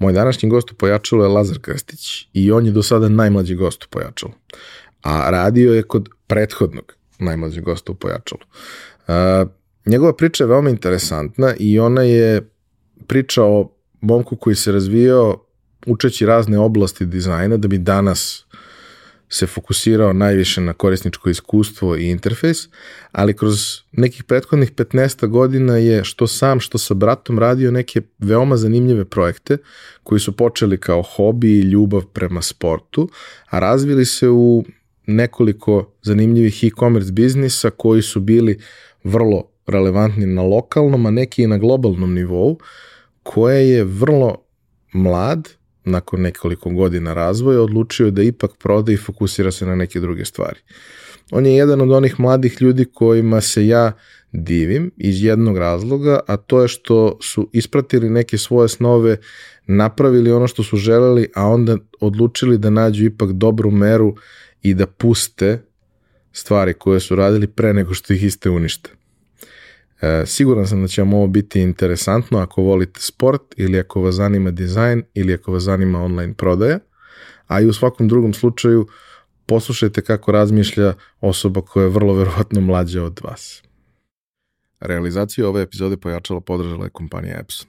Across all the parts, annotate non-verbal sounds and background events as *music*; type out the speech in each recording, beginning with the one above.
Moj današnji gost u Pojačalu je Lazar Krstić i on je do sada najmlađi gost u Pojačalu. A radio je kod prethodnog najmlađeg gosta u Pojačalu. Uh, njegova priča je veoma interesantna i ona je priča o momku koji se razvijao učeći razne oblasti dizajna da bi danas se fokusirao najviše na korisničko iskustvo i interfejs, ali kroz nekih prethodnih 15 godina je što sam, što sa bratom radio neke veoma zanimljive projekte koji su počeli kao hobi i ljubav prema sportu, a razvili se u nekoliko zanimljivih e-commerce biznisa koji su bili vrlo relevantni na lokalnom, a neki i na globalnom nivou, koje je vrlo mlad, nakon nekoliko godina razvoja, odlučio da ipak proda i fokusira se na neke druge stvari. On je jedan od onih mladih ljudi kojima se ja divim iz jednog razloga, a to je što su ispratili neke svoje snove, napravili ono što su želeli, a onda odlučili da nađu ipak dobru meru i da puste stvari koje su radili pre nego što ih iste unište. E, siguran sam da će vam ovo biti interesantno ako volite sport ili ako vas zanima dizajn ili ako vas zanima online prodaja, a i u svakom drugom slučaju poslušajte kako razmišlja osoba koja je vrlo verovatno mlađa od vas. Realizaciju ove epizode pojačala podržala je kompanija Epson.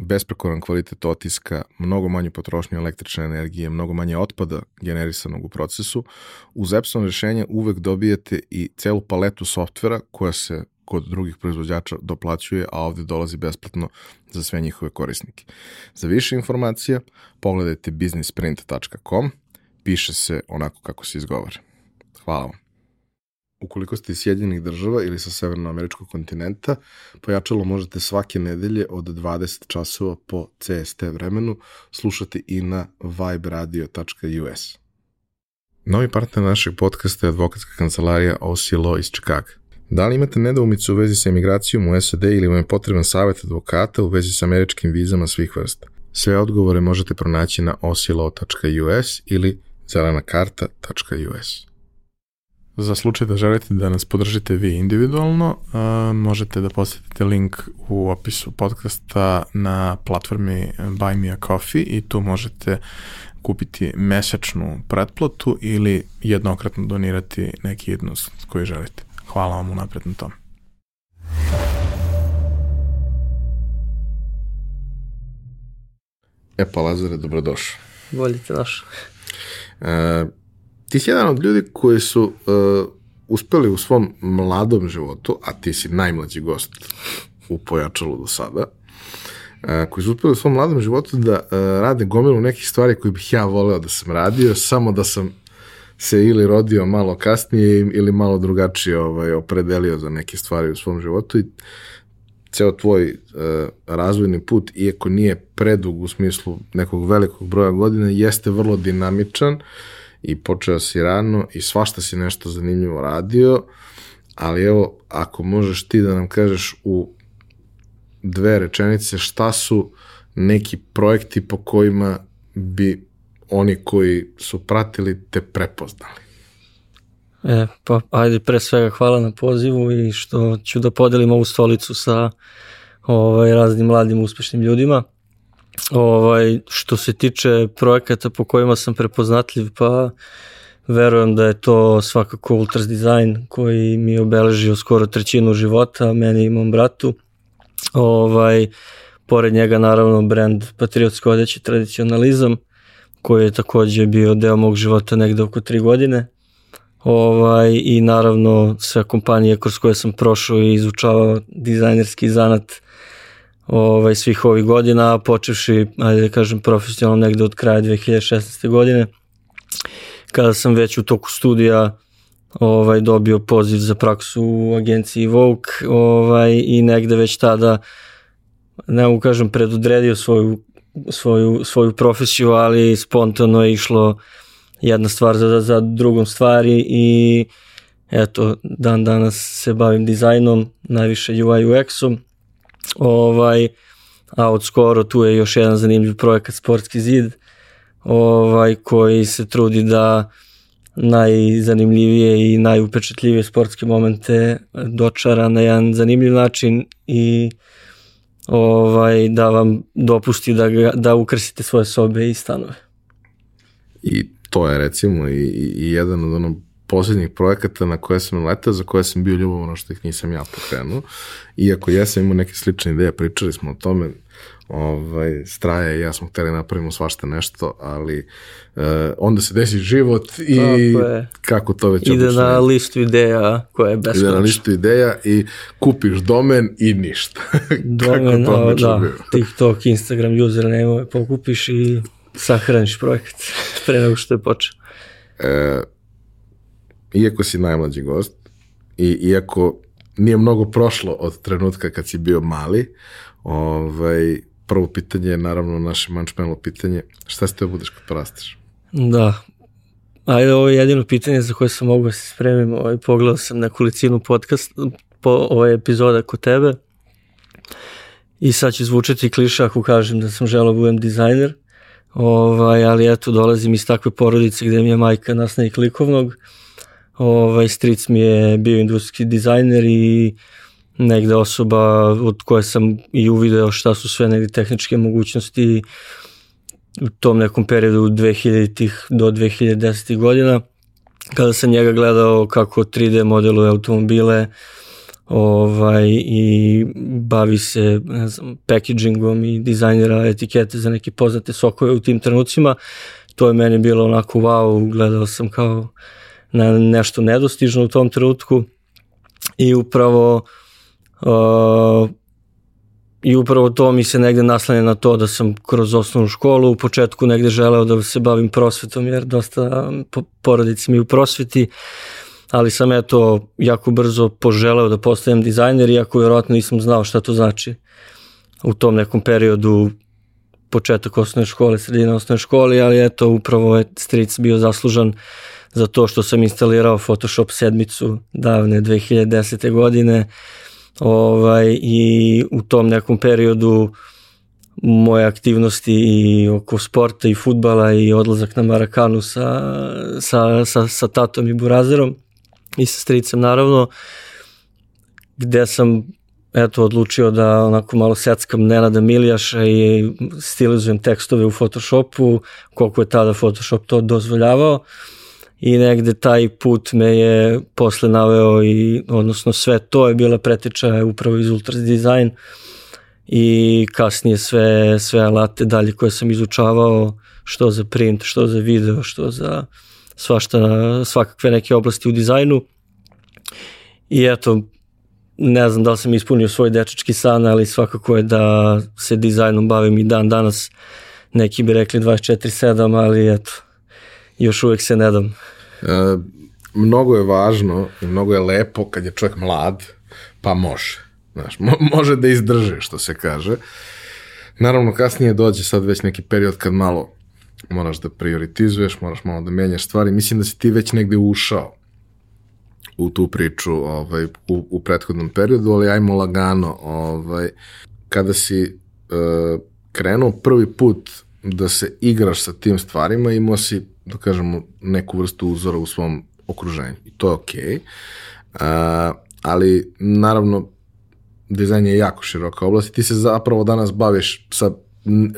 besprekoran kvalitet otiska, mnogo manju potrošnju električne energije, mnogo manje otpada generisanog u procesu. Uz Epson rešenje uvek dobijete i celu paletu softvera koja se kod drugih proizvođača doplaćuje, a ovde dolazi besplatno za sve njihove korisnike. Za više informacija pogledajte businessprint.com, piše se onako kako se izgovara. Hvala vam. Ukoliko ste iz Sjedinjenih država ili sa severnoameričkog kontinenta, pojačalo možete svake nedelje od 20 časova po CST vremenu slušati i na viberadio.us. Novi partner našeg podcasta je advokatska kancelarija OC iz Chicago. Da li imate nedoumicu u vezi sa emigracijom u SAD ili vam je potreban savjet advokata u vezi sa američkim vizama svih vrsta? Sve odgovore možete pronaći na ocilaw.us ili zelanakarta.us. Za slučaj da želite da nas podržite vi individualno, uh, možete da posetite link u opisu podcasta na platformi Buy Me a Coffee i tu možete kupiti mesečnu pretplatu ili jednokratno donirati neki jednost koji želite. Hvala vam unapred na tom. E pa Lazare, dobrodošao. Bolje te došao. E, ti si jedan od ljudi koji su uh, uspeli u svom mladom životu, a ti si najmlađi gost u Pojačalu do sada, uh, koji su uspeli u svom mladom životu da uh, rade gomilu nekih stvari koje bih ja voleo da sam radio, samo da sam se ili rodio malo kasnije ili malo drugačije ovaj, opredelio za neke stvari u svom životu i ceo tvoj razvojni put, iako nije predug u smislu nekog velikog broja godina, jeste vrlo dinamičan, i počeo si rano i svašta si nešto zanimljivo radio, ali evo, ako možeš ti da nam kažeš u dve rečenice šta su neki projekti po kojima bi oni koji su pratili te prepoznali. E, pa ajde pre svega hvala na pozivu i što ću da podelim ovu stolicu sa ovaj, raznim mladim uspešnim ljudima. Ovaj, što se tiče projekata po kojima sam prepoznatljiv, pa verujem da je to svakako Ultras Design koji mi je obeležio skoro trećinu života, meni i mom bratu. Ovaj, pored njega naravno brand Patriotsko odeće tradicionalizam koji je takođe bio deo mog života negde oko tri godine. Ovaj, I naravno sve kompanije kroz koje sam prošao i izučavao dizajnerski zanat ovaj, svih ovih godina, počevši, ajde da kažem, profesionalno negde od kraja 2016. godine, kada sam već u toku studija ovaj, dobio poziv za praksu u agenciji Vogue ovaj, i negde već tada, ne mogu kažem, predodredio svoju, svoju, svoju profesiju, ali spontano je išlo jedna stvar za, za drugom stvari i eto, dan danas se bavim dizajnom, najviše UI UX-om, ovaj, a od skoro tu je još jedan zanimljiv projekat Sportski zid, ovaj, koji se trudi da najzanimljivije i najupečetljivije sportske momente dočara na jedan zanimljiv način i ovaj, da vam dopusti da, ga, da ukrsite svoje sobe i stanove. I to je recimo i, i jedan od onog poslednjih projekata na koje sam letao, za koje sam bio ljubovan, što ih nisam ja pokrenuo. Iako ja sam imao neke slične ideje, pričali smo o tome, ovaj, Straja i ja smo hteli napravimo svašta nešto, ali uh, onda se desi život i kako to već Ide na je. listu ideja koja je beskonačna. Ide na listu ideja i kupiš domen i ništa. *laughs* domen, kako to da, bio. TikTok, Instagram, username, pokupiš i sahraniš projekat *laughs* pre nego što je počeo. E, iako si najmlađi gost i iako nije mnogo prošlo od trenutka kad si bio mali, ovaj, prvo pitanje je naravno naše mančmelo pitanje, šta ste da budeš kad porasteš? Da, ajde ovo je jedino pitanje za koje sam mogu da se spremim, ovaj, pogledao sam nekolicinu podcast, po ovaj epizoda kod tebe i sad će zvučati kliša ako kažem da sam želao da budem dizajner, ovaj, ali eto dolazim iz takve porodice gde mi je majka nastavnik likovnog, ovaj, stric mi je bio industrijski dizajner i negde osoba od koje sam i uvideo šta su sve negde tehničke mogućnosti u tom nekom periodu 2000-ih do 2010. godina kada sam njega gledao kako 3D modeluje automobile ovaj, i bavi se ne znam, packagingom i dizajnira etikete za neke poznate sokove u tim trenucima. To je meni bilo onako wow, gledao sam kao na nešto nedostižno u tom trenutku i upravo uh, i upravo to mi se negde naslanja na to da sam kroz osnovnu školu u početku negde želeo da se bavim prosvetom jer dosta porodice mi u prosveti ali sam eto jako brzo poželeo da postajem dizajner iako vjerojatno nisam znao šta to znači u tom nekom periodu početak osnovne škole, sredina osnovne škole, ali eto upravo je stric bio zaslužan za to što sam instalirao Photoshop sedmicu davne 2010. godine ovaj, i u tom nekom periodu moje aktivnosti i oko sporta i futbala i odlazak na Marakanu sa, sa, sa, sa tatom i burazerom i sa stricem naravno gde sam eto odlučio da onako malo seckam Nenada Milijaša i stilizujem tekstove u Photoshopu koliko je tada Photoshop to dozvoljavao i negde taj put me je posle naveo i odnosno sve to je bila preteča upravo iz Ultras Design i kasnije sve, sve alate dalje koje sam izučavao što za print, što za video, što za svašta, svakakve neke oblasti u dizajnu. I eto ne znam da li sam ispunio svoj dečački san, ali svakako je da se dizajnom bavim i dan danas. Neki bi rekli 24-7, ali eto, još uvek se ne dam. E, mnogo je važno i mnogo je lepo kad je čovjek mlad, pa može. Znaš, mo može da izdrže, što se kaže. Naravno, kasnije dođe sad već neki period kad malo moraš da prioritizuješ, moraš malo da menjaš stvari. Mislim da si ti već negde ušao u tu priču ovaj, u, u prethodnom periodu, ali ajmo lagano. Ovaj, kada si uh, krenuo prvi put da se igraš sa tim stvarima, imao si, da kažemo, neku vrstu uzora u svom okruženju. I to je okej. Okay. Uh, ali, naravno, dizajn je jako široka oblast i ti se zapravo danas baviš sa,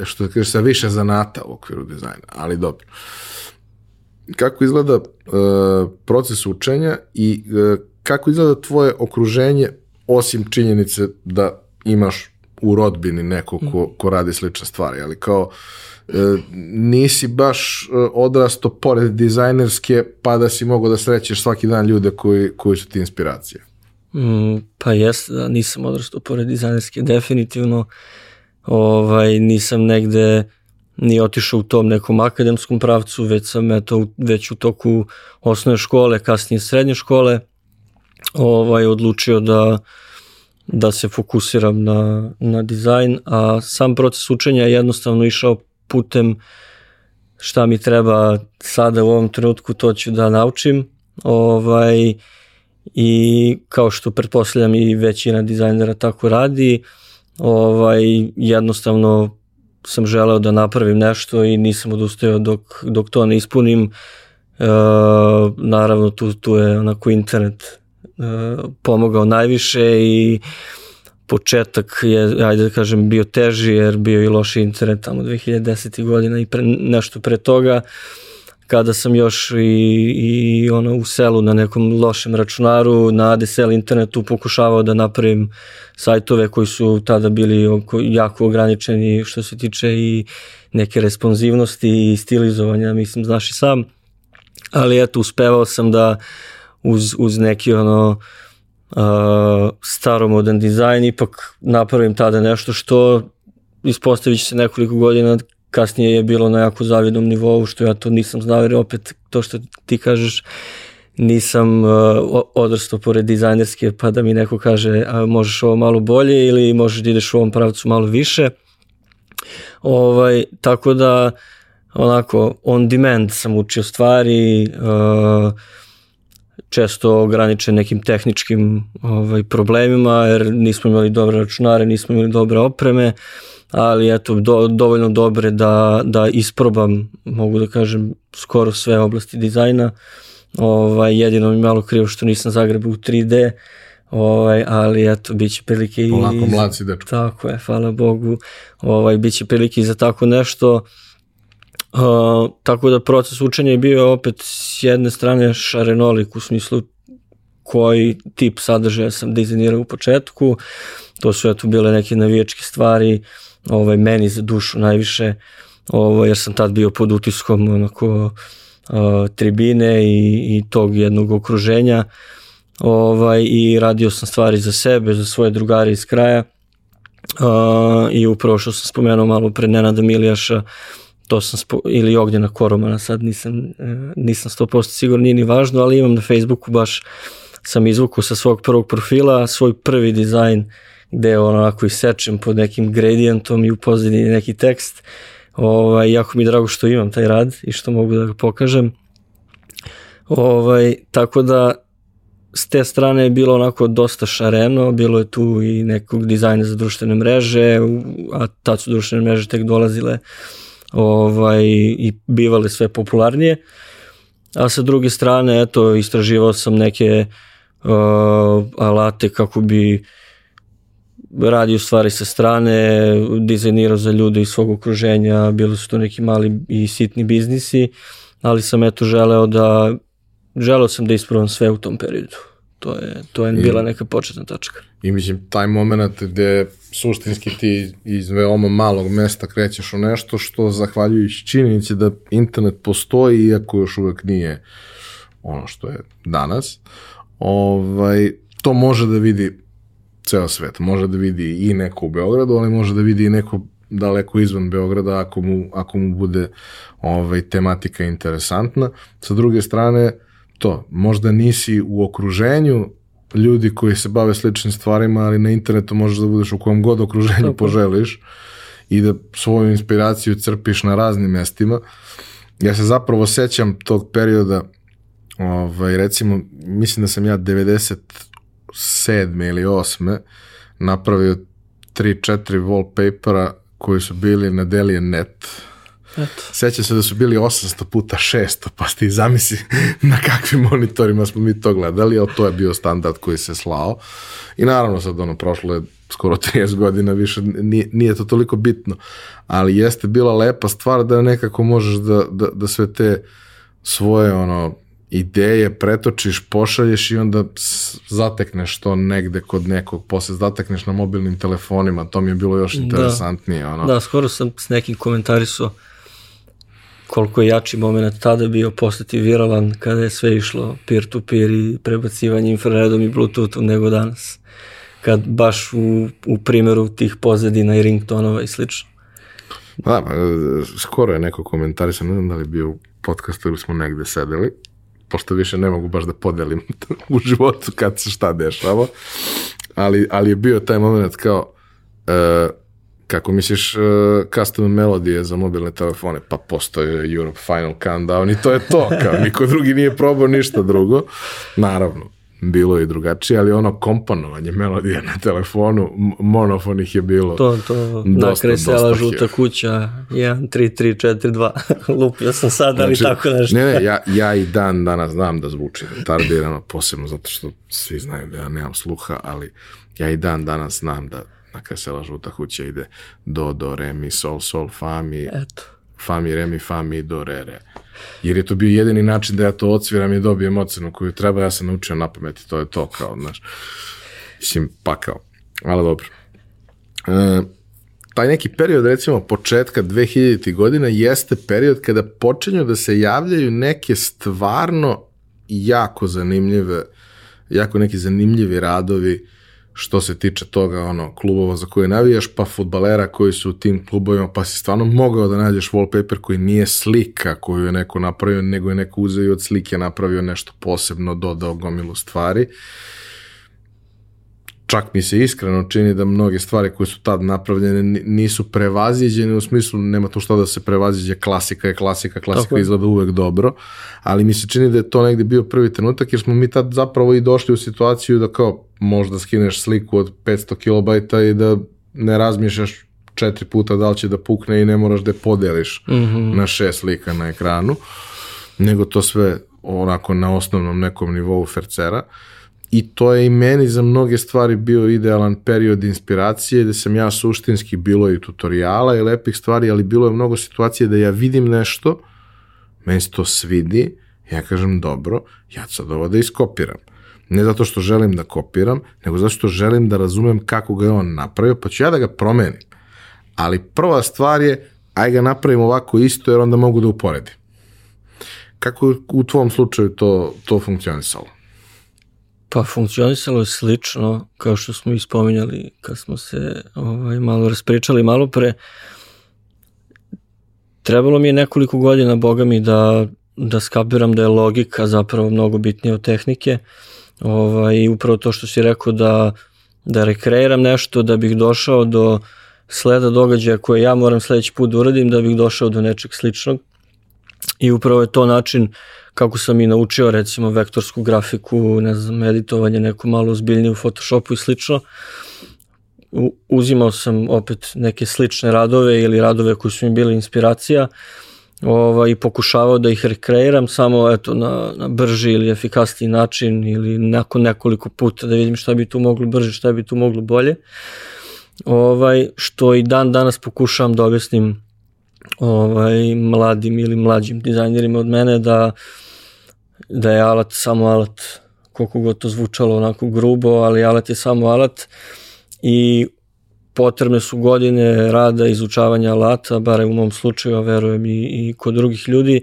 što kažeš, sa više zanata u okviru dizajna, ali dobro. Kako izgleda uh, proces učenja i uh, kako izgleda tvoje okruženje osim činjenice da imaš u rodbini neko ko, ko radi slične stvari, ali kao e, nisi baš e, odrasto pored dizajnerske pa da si mogo da srećeš svaki dan ljude koji, koji su ti inspiracije. Mm, pa jes, da nisam odrastao pored dizajnerske, definitivno ovaj, nisam negde ni otišao u tom nekom akademskom pravcu, već sam eto, već u toku osnovne škole, kasnije srednje škole, ovaj, odlučio da da se fokusiram na, na dizajn, a sam proces učenja je jednostavno išao putem šta mi treba sada u ovom trenutku, to ću da naučim. Ovaj, I kao što pretpostavljam i većina dizajnera tako radi, ovaj, jednostavno sam želeo da napravim nešto i nisam odustajao dok, dok to ne ispunim. E, naravno tu, tu je onako internet e, pomogao najviše i početak je, ajde da kažem, bio teži jer bio i loši internet tamo 2010. godina i pre, nešto pre toga kada sam još i, i ono u selu na nekom lošem računaru na ADSL internetu pokušavao da napravim sajtove koji su tada bili jako ograničeni što se tiče i neke responsivnosti i stilizovanja, mislim, znaš i sam. Ali eto, uspevao sam da uz, uz neki ono uh, staromodan dizajn ipak napravim tada nešto što ispostavit će se nekoliko godina kasnije je bilo na jako zavidnom nivou, što ja to nisam znao, jer opet to što ti kažeš, nisam uh, odrastao pored dizajnerske, pa da mi neko kaže a možeš ovo malo bolje ili možeš da ideš u ovom pravcu malo više. Ovaj, tako da, onako, on demand sam učio stvari, uh, često ograničen nekim tehničkim ovaj, problemima, jer nismo imali dobre računare, nismo imali dobre opreme, ali eto, do, dovoljno dobre da, da isprobam, mogu da kažem, skoro sve oblasti dizajna. Ovaj, jedino mi malo krivo što nisam zagrebao u 3D, ovaj, ali eto, bit će prilike i... Polako mlad si dečko. Tako je, hvala Bogu. Ovaj, bit će prilike i za tako nešto. Uh, tako da proces učenja je bio opet s jedne strane šarenolik u smislu koji tip sadržaja sam dizajnirao u početku. To su eto bile neke navijačke stvari, ovaj, meni za dušu najviše, ovaj, jer sam tad bio pod utiskom onako, uh, tribine i, i tog jednog okruženja ovaj, i radio sam stvari za sebe, za svoje drugare iz kraja uh, i upravo što sam spomenuo malo pre Nenada Milijaša, to sam spo, ili Ognjena Koromana, sad nisam, uh, nisam 100% sigurno, nije ni važno, ali imam na Facebooku baš sam izvukao sa svog prvog profila svoj prvi dizajn uh, gde onako isečem pod nekim gradijentom i u pozadini neki tekst. Ovaj, jako mi je drago što imam taj rad i što mogu da ga pokažem. Ovaj, tako da s te strane je bilo onako dosta šareno, bilo je tu i nekog dizajna za društvene mreže, a tad su društvene mreže tek dolazile ovaj, i bivale sve popularnije. A sa druge strane, eto, istraživao sam neke uh, alate kako bi radio stvari sa strane, dizajnirao za ljude iz svog okruženja, bili su to neki mali i sitni biznisi, ali sam eto želeo da, želeo sam da ispravam sve u tom periodu. To je, to je I, bila neka početna tačka. I mislim, taj moment gde suštinski ti iz veoma malog mesta krećeš u nešto što zahvaljujući činjenici da internet postoji, iako još uvek nije ono što je danas, ovaj, to može da vidi ceo svet. Može da vidi i neko u Beogradu, ali može da vidi i neko daleko izvan Beograda ako mu, ako mu bude ovaj, tematika interesantna. Sa druge strane, to, možda nisi u okruženju ljudi koji se bave sličnim stvarima, ali na internetu možeš da budeš u kom god okruženju Tako. poželiš i da svoju inspiraciju crpiš na raznim mestima. Ja se zapravo sećam tog perioda, ovaj, recimo, mislim da sam ja 90 sedme ili osme napravio 3-4 wallpapera koji su bili na Delian Net. Eto. Seća se da su bili 800 puta 600, pa ti zamisli *laughs* na kakvim monitorima smo mi to gledali, ali to je bio standard koji se slao. I naravno sad ono, prošlo je skoro *laughs* 30 godina, više nije, nije to toliko bitno, ali jeste bila lepa stvar da nekako možeš da, da, da sve te svoje ono ideje pretočiš, pošalješ i onda zatekneš to negde kod nekog, posle zatekneš na mobilnim telefonima, to mi je bilo još da. interesantnije. Da, ono. da skoro sam s nekim komentarisao koliko je jači moment tada bio postati viralan kada je sve išlo peer-to-peer -peer i prebacivanje infraredom i bluetoothom nego danas. Kad baš u, u primjeru tih pozadina i ringtonova i slično. Da, pa, skoro je neko komentarisao, ne znam da li je bio podcast ili smo negde sedeli, pošto više ne mogu baš da podelim *laughs* u životu kad se šta dešava, ali, ali je bio taj moment kao, uh, Kako misliš uh, custom melodije za mobilne telefone? Pa postoje Europe Final Countdown i to je to, kao niko drugi nije probao ništa drugo. Naravno, bilo je drugačije, ali ono komponovanje melodije na telefonu, monofonih je bilo To, to, nakresela žuta kuća, 1, 3, 3, 4, 2, lupio sam sad, ali znači, tako nešto. Ne, ne, ja, ja i dan danas znam da zvuči retardirano, posebno zato što svi znaju da ja nemam sluha, ali ja i dan danas znam da nakresela žuta kuća ide do, do, re, mi, sol, sol, fa, mi, Eto. fa, mi, re, mi, fa, mi, do, re, re. Jer je to bio jedini način da ja to odsviram i dobijem ocenu koju treba, ja sam naučio na pamet to je to kao, znaš, mislim, pa kao, ali dobro. E, taj neki period, recimo, početka 2000. godina jeste period kada počinju da se javljaju neke stvarno jako zanimljive, jako neki zanimljivi radovi što se tiče toga, ono, klubova za koje navijaš, pa futbalera koji su u tim klubovima, pa si stvarno mogao da nađeš wallpaper koji nije slika koju je neko napravio, nego je neko uzeo i od slike napravio nešto posebno, dodao gomilu stvari. Čak mi se iskreno čini da mnoge stvari koje su tad napravljene nisu prevaziđene, u smislu nema to što da se prevaziđe, klasika je klasika, klasika Tako izgleda uvek dobro, ali mi se čini da je to negde bio prvi trenutak, jer smo mi tad zapravo i došli u situaciju da kao možda skineš sliku od 500 kilobajta i da ne razmišljaš četiri puta da li će da pukne i ne moraš da je podeliš mm -hmm. na šest slika na ekranu, nego to sve onako na osnovnom nekom nivou fercera. I to je i meni za mnoge stvari bio idealan period inspiracije, gde sam ja suštinski bilo i tutoriala i lepih stvari, ali bilo je mnogo situacije da ja vidim nešto, meni se to svidi, ja kažem dobro, ja sad ovo da iskopiram. Ne zato što želim da kopiram, nego zato što želim da razumem kako ga je on napravio, pa ću ja da ga promenim. Ali prva stvar je, aj ga napravim ovako isto, jer onda mogu da uporedim. Kako u tvom slučaju to, to funkcionisalo? Pa funkcionisalo je slično, kao što smo ispominjali kad smo se ovaj, malo raspričali malo pre. Trebalo mi je nekoliko godina, boga mi, da, da skapiram da je logika zapravo mnogo bitnija od tehnike. Ovaj, upravo to što si rekao da, da rekreiram nešto, da bih došao do sleda događaja koje ja moram sledeći put da uradim, da bih došao do nečeg sličnog. I upravo je to način kako sam i naučio recimo vektorsku grafiku, ne znam, editovanje neko malo ozbiljnije u Photoshopu i slično. Uzimao sam opet neke slične radove ili radove koji su mi bili inspiracija ovaj, i pokušavao da ih rekreiram samo eto, na, na brži ili efikasniji način ili nakon nekoliko puta da vidim šta bi tu moglo brže, šta bi tu moglo bolje. Ovaj, što i dan danas pokušavam da objasnim ovaj, mladim ili mlađim dizajnerima od mene da, da je alat samo alat, koliko god to zvučalo onako grubo, ali alat je samo alat i potrebne su godine rada izučavanja alata, bar u mom slučaju, a verujem i, i kod drugih ljudi,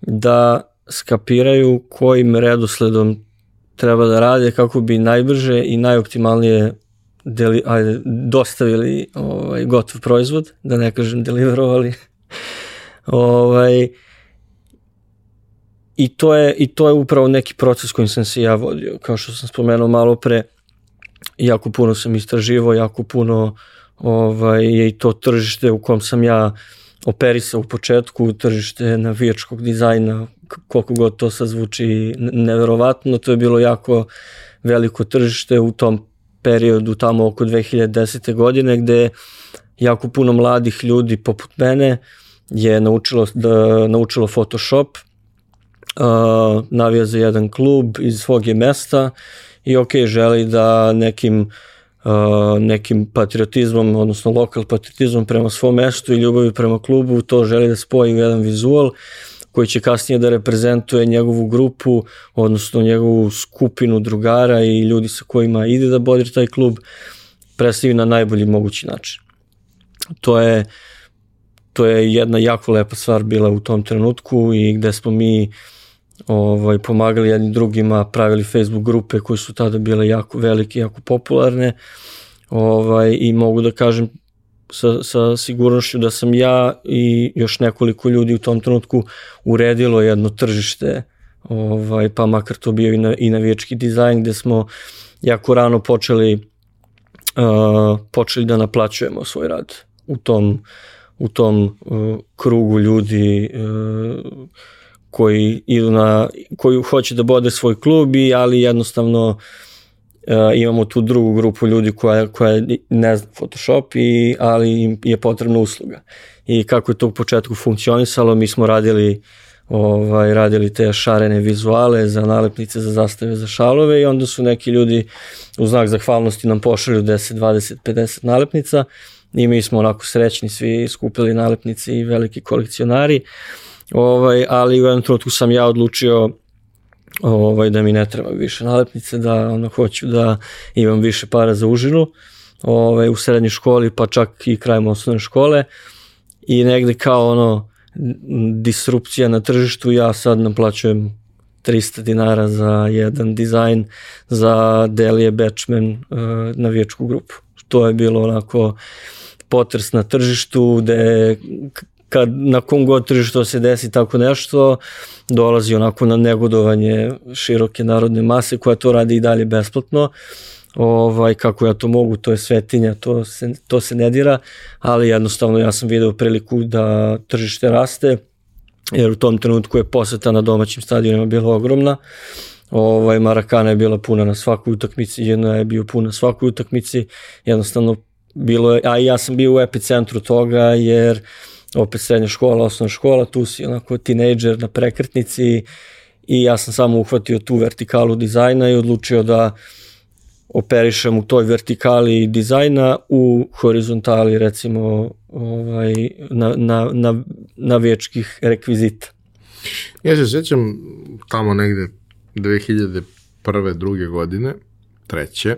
da skapiraju kojim redosledom treba da rade kako bi najbrže i najoptimalnije deli, ajde, dostavili ovaj, gotov proizvod, da ne kažem deliverovali. *laughs* ovaj, I to, je, I to je upravo neki proces kojim sam se ja vodio. Kao što sam spomenuo malo pre, jako puno sam istraživo, jako puno ovaj, je i to tržište u kom sam ja operisao u početku, tržište navijačkog dizajna, koliko god to sad zvuči neverovatno, to je bilo jako veliko tržište u tom periodu tamo oko 2010. godine gde jako puno mladih ljudi poput mene je naučilo, da, naučilo Photoshop, uh, navija za jedan klub iz svog je mesta i ok, želi da nekim uh, nekim patriotizmom, odnosno lokal patriotizmom prema svom mestu i ljubavi prema klubu, to želi da spoji u jedan vizual koji će kasnije da reprezentuje njegovu grupu, odnosno njegovu skupinu drugara i ljudi sa kojima ide da bodri taj klub, predstavi na najbolji mogući način. To je to je jedna jako lepa stvar bila u tom trenutku i gde smo mi ovaj, pomagali jedni drugima, pravili Facebook grupe koje su tada bile jako velike, jako popularne ovaj, i mogu da kažem sa, sa sigurnošću da sam ja i još nekoliko ljudi u tom trenutku uredilo jedno tržište, ovaj, pa makar to bio i, na, i navijački dizajn gde smo jako rano počeli uh, počeli da naplaćujemo svoj rad. u tom, u tom uh, krugu ljudi uh, koji idu na, koji hoće da bode svoj klub i ali jednostavno uh, imamo tu drugu grupu ljudi koja, koja ne zna Photoshop i, ali im je potrebna usluga. I kako je to u početku funkcionisalo, mi smo radili ovaj, radili te šarene vizuale za nalepnice, za zastave, za šalove i onda su neki ljudi u znak zahvalnosti nam pošalju 10, 20, 50 nalepnica i mi smo onako srećni svi skupili nalepnice i veliki kolekcionari. Ovaj, ali u jednom trenutku sam ja odlučio ovaj, da mi ne treba više nalepnice, da ono, hoću da imam više para za užinu ovaj, u srednjoj školi, pa čak i krajem osnovne škole i negde kao ono disrupcija na tržištu, ja sad naplaćujem 300 dinara za jedan dizajn za Delije Batchman uh, navijačku grupu. To je bilo onako potres na tržištu gde kad na kom god tržištu se desi tako nešto, dolazi onako na negodovanje široke narodne mase koja to radi i dalje besplatno. Ovaj, kako ja to mogu, to je svetinja, to se, to se ne dira, ali jednostavno ja sam video priliku da tržište raste, jer u tom trenutku je poseta na domaćim stadionima bila ogromna. Ovaj, Marakana je bila puna na svakoj utakmici, jedna je bio puna na svakoj utakmici, jednostavno bilo je, a ja sam bio u epicentru toga jer opet srednja škola, osnovna škola, tu si onako tinejdžer na prekretnici i ja sam samo uhvatio tu vertikalu dizajna i odlučio da operišem u toj vertikali dizajna u horizontali recimo ovaj, na, na, na, na vječkih rekvizita. Ja se sjećam tamo negde 2001. druge godine, treće,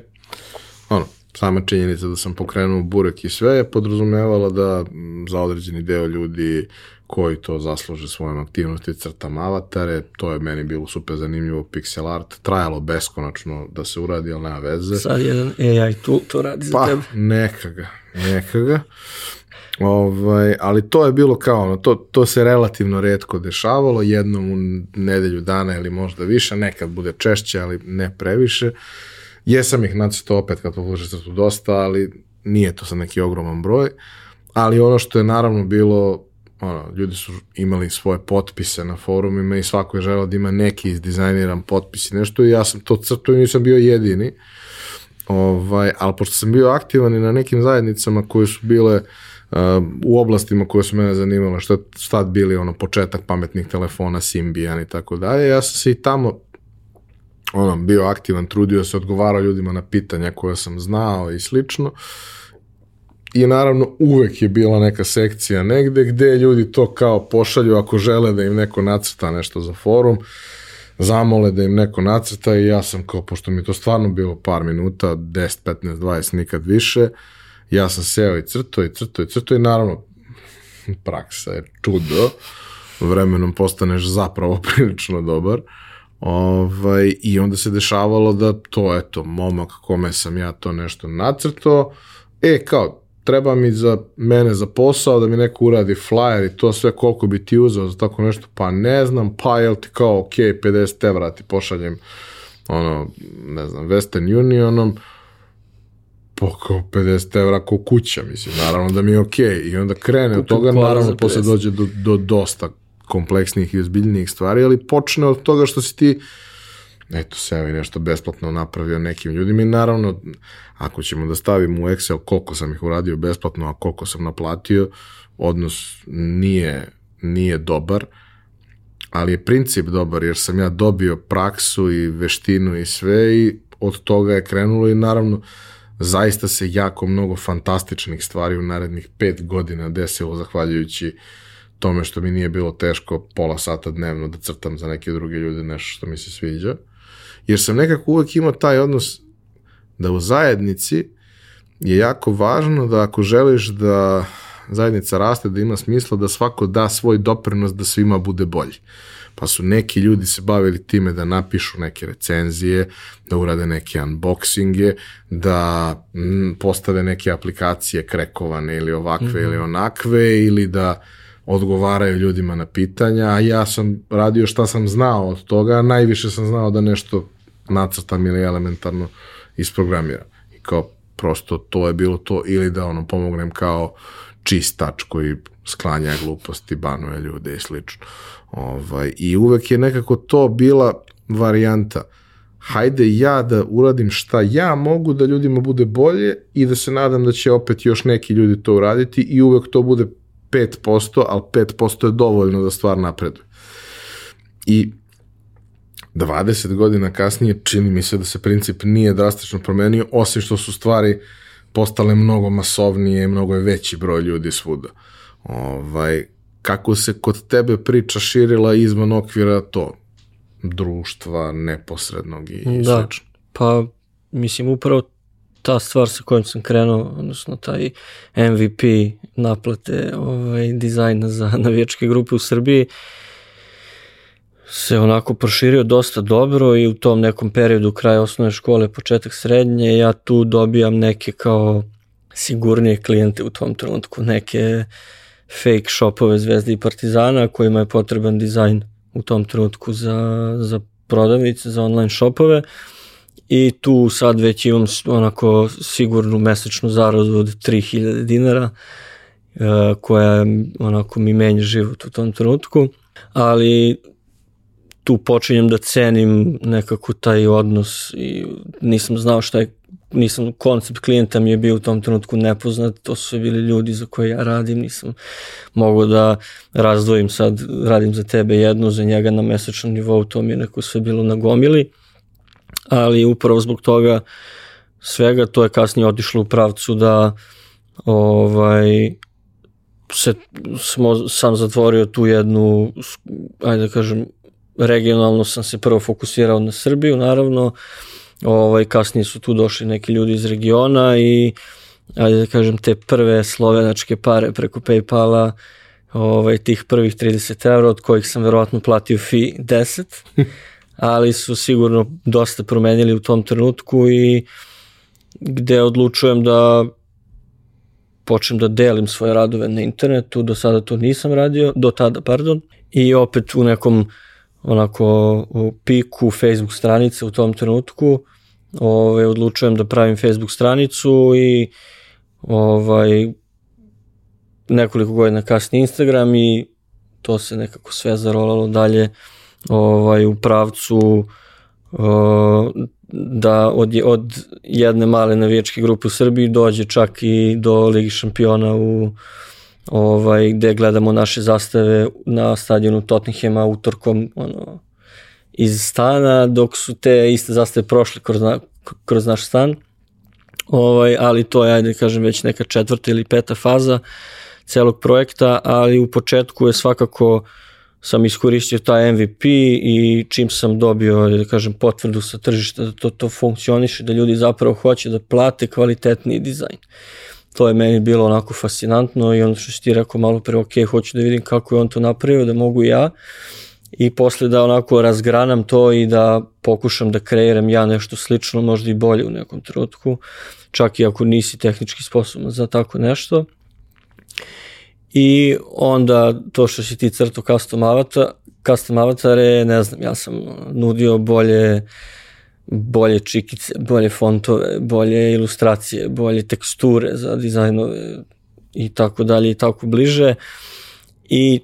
ono, sama činjenica da sam pokrenuo burek i sve je podrazumevala da za određeni deo ljudi koji to zasluže svojom aktivnosti crtam avatare, to je meni bilo super zanimljivo pixel art, trajalo beskonačno da se uradi, ali nema veze. Sad jedan AI tool to radi za pa, tebe. neka ga, neka ga. Ovaj, ali to je bilo kao ono, to, to se relativno redko dešavalo, jednom u nedelju dana ili možda više, nekad bude češće, ali ne previše. Jesam ih nacrtao opet kad povuče crtu dosta, ali nije to sad neki ogroman broj. Ali ono što je naravno bilo ono, ljudi su imali svoje potpise na forumima i svako je želeo da ima neki izdizajniran potpis i nešto i ja sam to crto i nisam bio jedini. Ovaj, ali pošto sam bio aktivan i na nekim zajednicama koje su bile uh, u oblastima koje su mene zanimale, što šta bili ono početak pametnih telefona, Symbian i tako dalje, ja sam se i tamo ono, bio aktivan, trudio se, odgovarao ljudima na pitanja koje sam znao i slično. I naravno uvek je bila neka sekcija negde gde ljudi to kao pošalju ako žele da im neko nacrta nešto za forum, zamole da im neko nacrta i ja sam kao, pošto mi to stvarno bilo par minuta, 10, 15, 20, nikad više, ja sam seo i crto i crto i crto i naravno praksa je čudo, vremenom postaneš zapravo *laughs* prilično dobar. Ovaj, I onda se dešavalo da to, eto, momak kome sam ja to nešto nacrto, e, kao, treba mi za mene za posao da mi neko uradi flyer i to sve koliko bi ti uzeo za tako nešto, pa ne znam, pa jel ti kao ok, 50 evra ti pošaljem ono, ne znam, Western Unionom, pa kao 50 evra ko kuća, mislim, naravno da mi je ok. I onda krene od toga, naravno, posle dođe do, do dosta kompleksnih i ozbiljnijih stvari, ali počne od toga što si ti eto se i nešto besplatno napravio nekim ljudima i naravno ako ćemo da stavimo u Excel koliko sam ih uradio besplatno, a koliko sam naplatio, odnos nije, nije dobar, ali je princip dobar jer sam ja dobio praksu i veštinu i sve i od toga je krenulo i naravno zaista se jako mnogo fantastičnih stvari u narednih pet godina desilo zahvaljujući uh, tome što mi nije bilo teško pola sata dnevno da crtam za neke druge ljude nešto što mi se sviđa. Jer sam nekako uvek imao taj odnos da u zajednici je jako važno da ako želiš da zajednica raste, da ima smisla da svako da svoj doprinos da svima bude bolji. Pa su neki ljudi se bavili time da napišu neke recenzije, da urade neke unboxinge, da postave neke aplikacije krekovane ili ovakve mm -hmm. ili onakve ili da odgovaraju ljudima na pitanja, a ja sam radio šta sam znao od toga, najviše sam znao da nešto nacrtam ili elementarno isprogramiram. I kao prosto to je bilo to ili da ono pomognem kao čistač koji sklanja gluposti, banuje ljude i slično. Ovaj, I uvek je nekako to bila varijanta hajde ja da uradim šta ja mogu da ljudima bude bolje i da se nadam da će opet još neki ljudi to uraditi i uvek to bude 5%, ali 5% je dovoljno da stvar napreduje. I 20 godina kasnije čini mi se da se princip nije drastično promenio, osim što su stvari postale mnogo masovnije, mnogo je veći broj ljudi svuda. Ovaj, kako se kod tebe priča širila izvan okvira to društva neposrednog i da, slično. Pa mislim upravo ta stvar sa kojom sam krenuo, odnosno taj MVP naplate ovaj, dizajna za *laughs* navijačke grupe u Srbiji, se onako proširio dosta dobro i u tom nekom periodu kraja osnovne škole, početak srednje, ja tu dobijam neke kao sigurnije klijente u tom trenutku, neke fake shopove Zvezde i Partizana kojima je potreban dizajn u tom trenutku za, za prodavnice, za online shopove i tu sad već imam onako sigurnu mesečnu zaradu od 3000 dinara uh, koja onako mi menja život u tom trenutku, ali tu počinjem da cenim nekako taj odnos i nisam znao šta je nisam, koncept klijenta mi je bio u tom trenutku nepoznat, to su bili ljudi za koje ja radim, nisam mogao da razdvojim sad, radim za tebe jedno, za njega na mesečnom nivou, to mi je neko sve bilo na gomili, ali upravo zbog toga svega to je kasnije otišlo u pravcu da ovaj se smo, sam zatvorio tu jednu, ajde da kažem, regionalno sam se prvo fokusirao na Srbiju, naravno, ovaj, kasnije su tu došli neki ljudi iz regiona i ajde da kažem te prve slovenačke pare preko Paypala ovaj, tih prvih 30 evra od kojih sam verovatno platio fi 10 *laughs* ali su sigurno dosta promenili u tom trenutku i gde odlučujem da počnem da delim svoje radove na internetu, do sada to nisam radio, do tada, pardon, i opet u nekom onako u piku Facebook stranice u tom trenutku ovaj, odlučujem da pravim Facebook stranicu i ovaj, nekoliko godina kasnije Instagram i to se nekako sve zarolalo dalje ovaj, u pravcu uh, da od, od jedne male navijačke grupe u Srbiji dođe čak i do Ligi šampiona u ovaj, gde gledamo naše zastave na stadionu Tottenhema utorkom ono, iz stana, dok su te iste zastave prošle kroz, na, kroz naš stan. Ovaj, ali to je, ajde da kažem, već neka četvrta ili peta faza celog projekta, ali u početku je svakako sam iskoristio taj MVP i čim sam dobio, da kažem, potvrdu sa tržišta da to, to funkcioniše, da ljudi zapravo hoće da plate kvalitetni dizajn. To je meni bilo onako fascinantno i ono što si ti rekao malo pre, ok, hoću da vidim kako je on to napravio, da mogu ja i posle da onako razgranam to i da pokušam da kreiram ja nešto slično, možda i bolje u nekom trenutku, čak i ako nisi tehnički sposoban za tako nešto. I onda to što si ti crto custom avatar, custom avatare, ne znam, ja sam nudio bolje bolje čikice, bolje fontove, bolje ilustracije, bolje teksture za dizajnove i tako dalje i tako bliže. I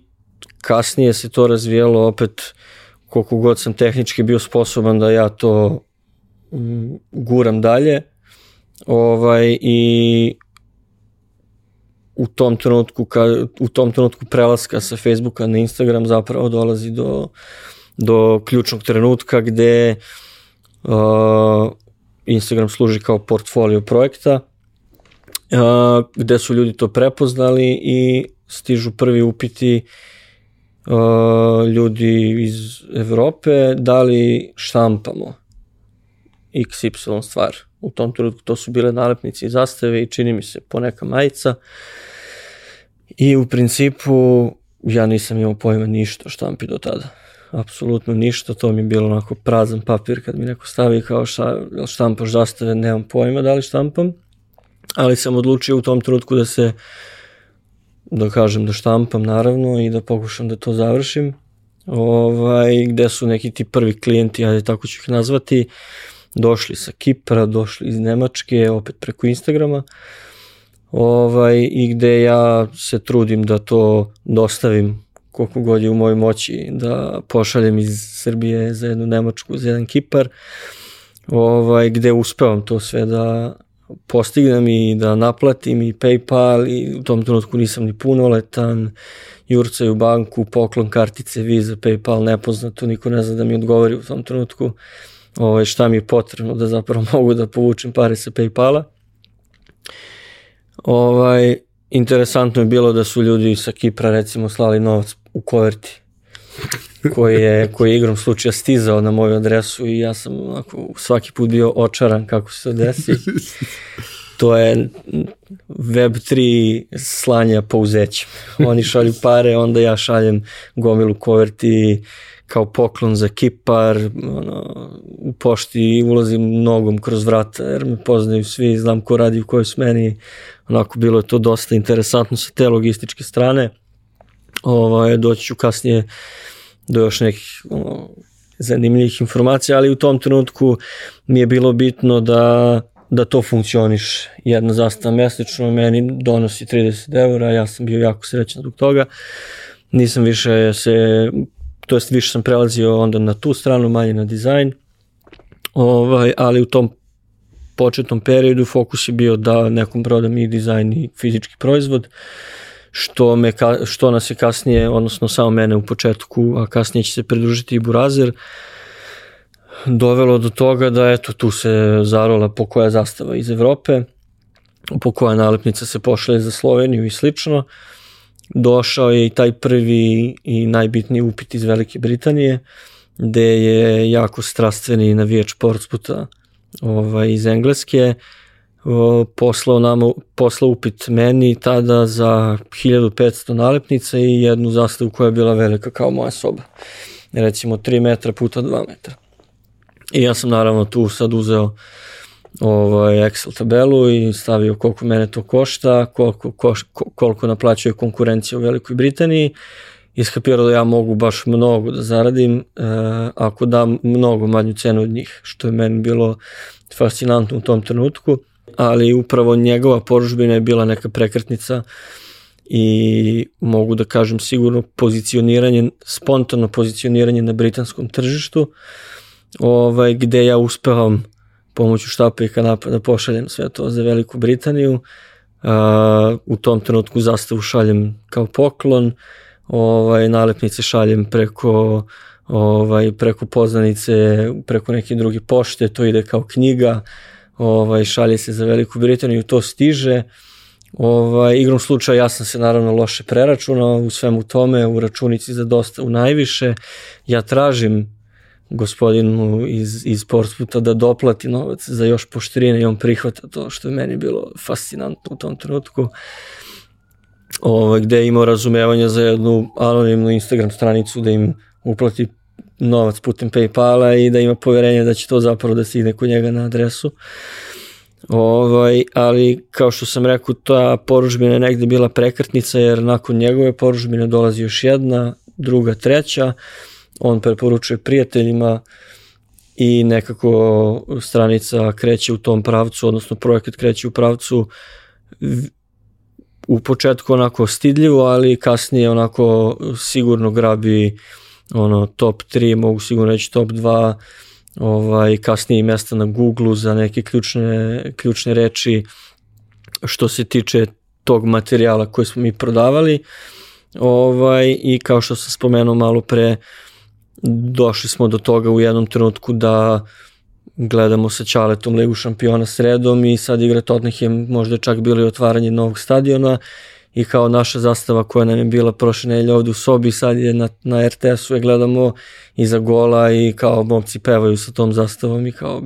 kasnije se to razvijalo opet koliko god sam tehnički bio sposoban da ja to mm, guram dalje ovaj, i u tom trenutku ka, u tom trenutku prelaska sa Facebooka na Instagram zapravo dolazi do do ključnog trenutka gde uh, Instagram služi kao portfolio projekta uh, gde su ljudi to prepoznali i stižu prvi upiti uh, uh, ljudi iz Evrope da li štampamo XY stvar. U tom trenutku to su bile nalepnice i zastave i čini mi se poneka majica. I u principu ja nisam imao pojma ništa štampi do tada. Apsolutno ništa, to mi je bilo onako prazan papir kad mi neko stavi kao šta, štampaš zastave, nemam pojma da li štampam. Ali sam odlučio u tom trenutku da se uh, da kažem da štampam naravno i da pokušam da to završim. Ovaj, gde su neki ti prvi klijenti, ajde tako ću ih nazvati, došli sa Kipra, došli iz Nemačke, opet preko Instagrama. Ovaj, i gde ja se trudim da to dostavim koliko god je u mojoj moći da pošaljem iz Srbije za jednu Nemačku, za jedan Kipar, ovaj, gde uspevam to sve da postignem i da naplatim i Paypal i u tom trenutku nisam ni punoletan, jurcaju banku, poklon kartice, Visa, Paypal, nepoznato, niko ne zna da mi odgovori u tom trenutku ovaj, šta mi je potrebno da zapravo *laughs* mogu da povučem pare sa Paypala. Ovaj, interesantno je bilo da su ljudi sa Kipra recimo slali novac u koverti koji je, koji je igrom slučaja stizao na moju adresu i ja sam onako svaki put bio očaran kako se to desi. To je Web3 slanja pouzećem. Oni šalju pare, onda ja šaljem gomilu koverti kao poklon za Kipar, ono, u pošti ulazim nogom kroz vrata jer me poznaju svi, znam ko radi u kojoj smeni, onako bilo je to dosta interesantno sa te logističke strane. Ovaj, doći ću kasnije do još nekih ono, zanimljivih informacija, ali u tom trenutku mi je bilo bitno da da to funkcioniš. Jedna zastava mesečno meni donosi 30 eura, ja sam bio jako srećan zbog toga. Nisam više se, to jest više sam prelazio onda na tu stranu, manje na dizajn. Ovaj, ali u tom početnom periodu fokus je bio da nekom prodam i dizajn i fizički proizvod. Što, me, što nas je kasnije, odnosno samo mene u početku, a kasnije će se pridružiti i Burazer, dovelo do toga da eto tu se zarola po koja zastava iz Evrope, po koja nalepnica se pošle za Sloveniju i slično. Došao je i taj prvi i najbitniji upit iz Velike Britanije, gde je jako strastveni navijač Portsputa ovaj, iz Engleske, poslao nama, poslao upit meni tada za 1500 nalepnica i jednu zastavu koja je bila velika kao moja soba. Recimo 3 metra puta 2 metra. I ja sam naravno tu sad uzeo ovaj Excel tabelu i stavio koliko mene to košta, koliko, koš, koliko naplaćuje konkurencija u Velikoj Britaniji. Iskapirao da ja mogu baš mnogo da zaradim e, ako dam mnogo manju cenu od njih, što je meni bilo fascinantno u tom trenutku ali upravo njegova poružbina je bila neka prekretnica i mogu da kažem sigurno pozicioniranje, spontano pozicioniranje na britanskom tržištu, ovaj, gde ja uspevam pomoću štapa i kanapa da pošaljem sve to za Veliku Britaniju. Uh, u tom trenutku zastavu šaljem kao poklon, ovaj, nalepnice šaljem preko ovaj, preko poznanice, preko neke druge pošte, to ide kao knjiga, ovaj, šalje se za Veliku Britaniju, to stiže. Ovaj, igrom slučaja ja sam se naravno loše preračunao u svemu tome, u računici za dosta u najviše. Ja tražim gospodinu iz, iz Portsputa da doplati novac za još poštrine i on prihvata to što je meni bilo fascinantno u tom trenutku. Ovaj, gde je imao razumevanje za jednu anonimnu Instagram stranicu da im uplati novac putem Paypala i da ima poverenje da će to zapravo da stigne kod njega na adresu. Ovaj, ali kao što sam rekao, ta poružbina je negde bila prekrtnica jer nakon njegove poružbine dolazi još jedna, druga, treća. On preporučuje prijateljima i nekako stranica kreće u tom pravcu, odnosno projekat kreće u pravcu. U početku onako stidljivo, ali kasnije onako sigurno grabi uh, ono top 3, mogu sigurno reći top 2, ovaj, kasnije mesta na Google za neke ključne, ključne reči što se tiče tog materijala koji smo mi prodavali. Ovaj, i kao što sam spomenuo malo pre došli smo do toga u jednom trenutku da gledamo sa Čaletom Ligu šampiona sredom i sad igra Tottenham možda čak bilo i otvaranje novog stadiona i kao naša zastava koja nam je bila prošle nedelje ovde u sobi, sad je na, na RTS-u je gledamo iza gola i kao momci pevaju sa tom zastavom i kao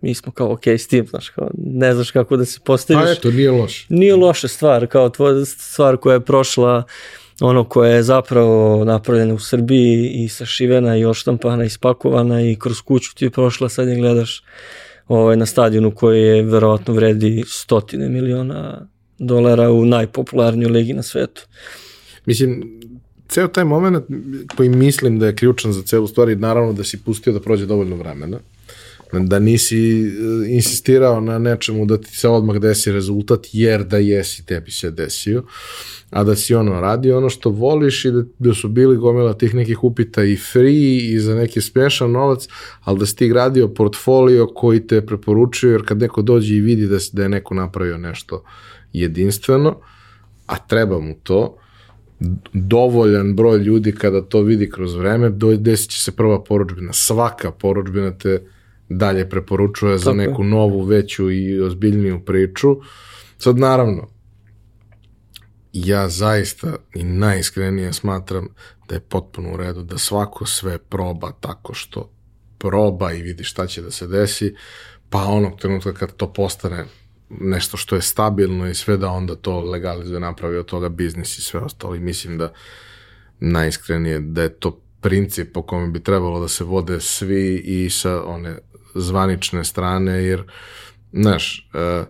mi smo kao ok s tim, znaš, kao, ne znaš kako da se postaviš. Pa eto, nije loše. Nije loša stvar, kao tvoja stvar koja je prošla, ono koja je zapravo napravljena u Srbiji i sašivena i oštampana i spakovana i kroz kuću ti je prošla, sad je gledaš ovaj, na stadionu koji je verovatno vredi stotine miliona dolara u najpopularnijoj ligi na svetu. Mislim, ceo taj moment koji mislim da je ključan za celu stvar i naravno da si pustio da prođe dovoljno vremena, Da nisi uh, insistirao na nečemu da ti se odmah desi rezultat, jer da jesi tebi se desio, a da si ono radio ono što voliš i da, da su bili gomila tih nekih upita i free i za neki smešan novac, ali da si ti gradio portfolio koji te preporučuje, jer kad neko dođe i vidi da, da je neko napravio nešto jedinstveno, a treba mu to, dovoljan broj ljudi kada to vidi kroz vreme, desit će se prva poručbina. Svaka poručbina te dalje preporučuje za neku novu, veću i ozbiljniju priču. Sad naravno, ja zaista i najiskrenije smatram da je potpuno u redu da svako sve proba tako što proba i vidi šta će da se desi, pa onog trenutka kad to postane nešto što je stabilno i sve da onda to legalizuje, napravi od toga biznis i sve ostalo i mislim da najiskrenije da je to princip po kome bi trebalo da se vode svi i sa one zvanične strane, jer znaš, uh,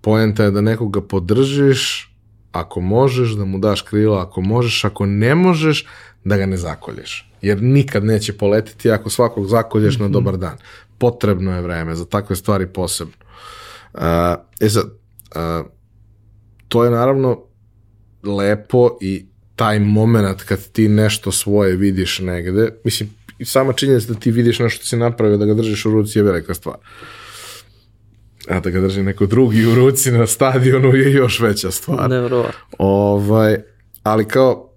poenta je da nekoga podržiš ako možeš da mu daš krila, ako možeš, ako ne možeš da ga ne zakolješ. Jer nikad neće poletiti ako svakog zakolješ mm -hmm. na mhm. dobar dan. Potrebno je vreme za takve stvari posebno. Uh, e sad, uh, to je naravno lepo i taj moment kad ti nešto svoje vidiš negde, mislim, sama činjenica da ti vidiš nešto što si napravio, da ga držiš u ruci je velika stvar. A da ga drži neko drugi u ruci na stadionu je još veća stvar. Nevrovatno. Ovaj, ali kao,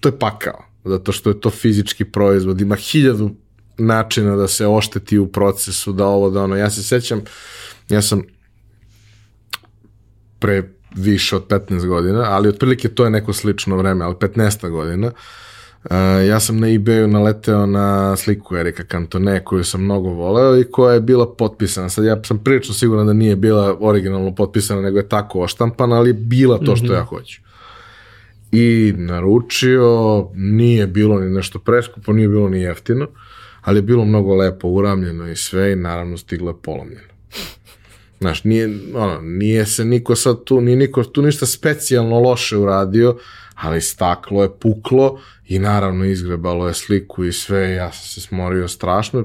to je pakao, zato što je to fizički proizvod, ima hiljadu načina da se ošteti u procesu, da ovo, da ono. Ja se sećam, ja sam pre više od 15 godina, ali otprilike to je neko slično vreme, ali 15 godina, Uh, ja sam na ebayu naleteo na sliku Erika Cantone koju sam mnogo voleo i koja je bila potpisana. Sad ja sam prilično siguran da nije bila originalno potpisana, nego je tako oštampana, ali je bila to što mm -hmm. ja hoću. I naručio, nije bilo ni nešto preskupo, nije bilo ni jeftino, ali je bilo mnogo lepo uramljeno i sve i naravno stiglo je polomljeno. Znaš, nije, ono, nije se niko sad tu, nije niko tu ništa specijalno loše uradio, ali staklo je puklo i naravno izgrebalo je sliku i sve, ja sam se smorio strašno.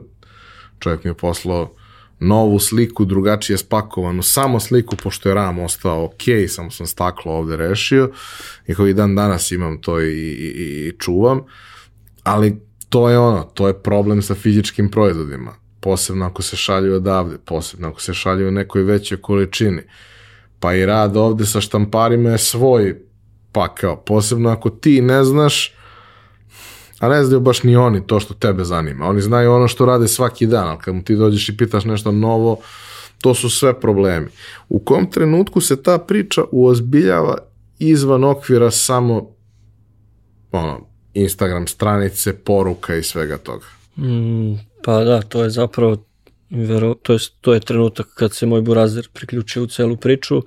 Čovjek mi je poslao novu sliku, drugačije spakovanu, samo sliku, pošto je ram ostao ok, samo sam staklo ovde rešio. I koji dan danas imam to i, i, i čuvam, ali to je ono, to je problem sa fizičkim proizvodima, posebno ako se šalju odavde, posebno ako se šalju u nekoj većoj količini, pa i rad ovde sa štamparima je svoj pa kao, posebno ako ti ne znaš, a ne znaju baš ni oni to što tebe zanima. Oni znaju ono što rade svaki dan, ali kad mu ti dođeš i pitaš nešto novo, to su sve problemi. U kom trenutku se ta priča uozbiljava izvan okvira samo ono, Instagram stranice, poruka i svega toga? Mm, pa da, to je zapravo vero, to, je, to je trenutak kad se moj burazer priključio u celu priču. Uh,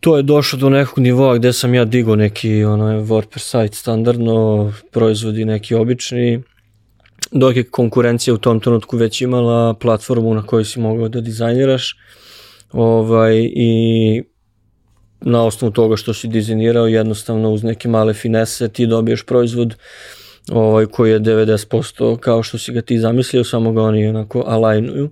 to je došlo do nekog nivoa gde sam ja digao neki onaj WordPress site standardno, proizvodi neki obični, dok je konkurencija u tom trenutku već imala platformu na kojoj si mogao da dizajniraš ovaj, i na osnovu toga što si dizajnirao jednostavno uz neke male finese ti dobiješ proizvod ovaj, koji je 90% kao što si ga ti zamislio, samo ga oni onako alignuju.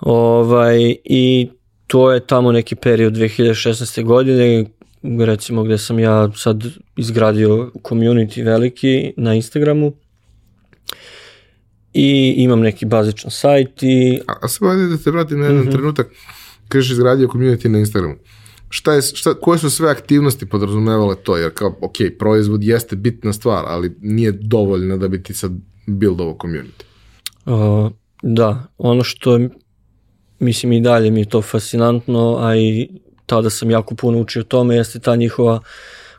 Ovaj, I to je tamo neki period 2016. godine, recimo gde sam ja sad izgradio community veliki na Instagramu i imam neki bazičan sajt i... A, a samo da te vratim na jedan mm -hmm. trenutak, kažeš izgradio community na Instagramu. Šta je, šta, koje su sve aktivnosti podrazumevale to? Jer kao, ok, proizvod jeste bitna stvar, ali nije dovoljno da bi ti sad buildovo community. Uh, da, ono što mislim i dalje mi je to fascinantno, a i tada sam jako puno učio o tome, jeste ta njihova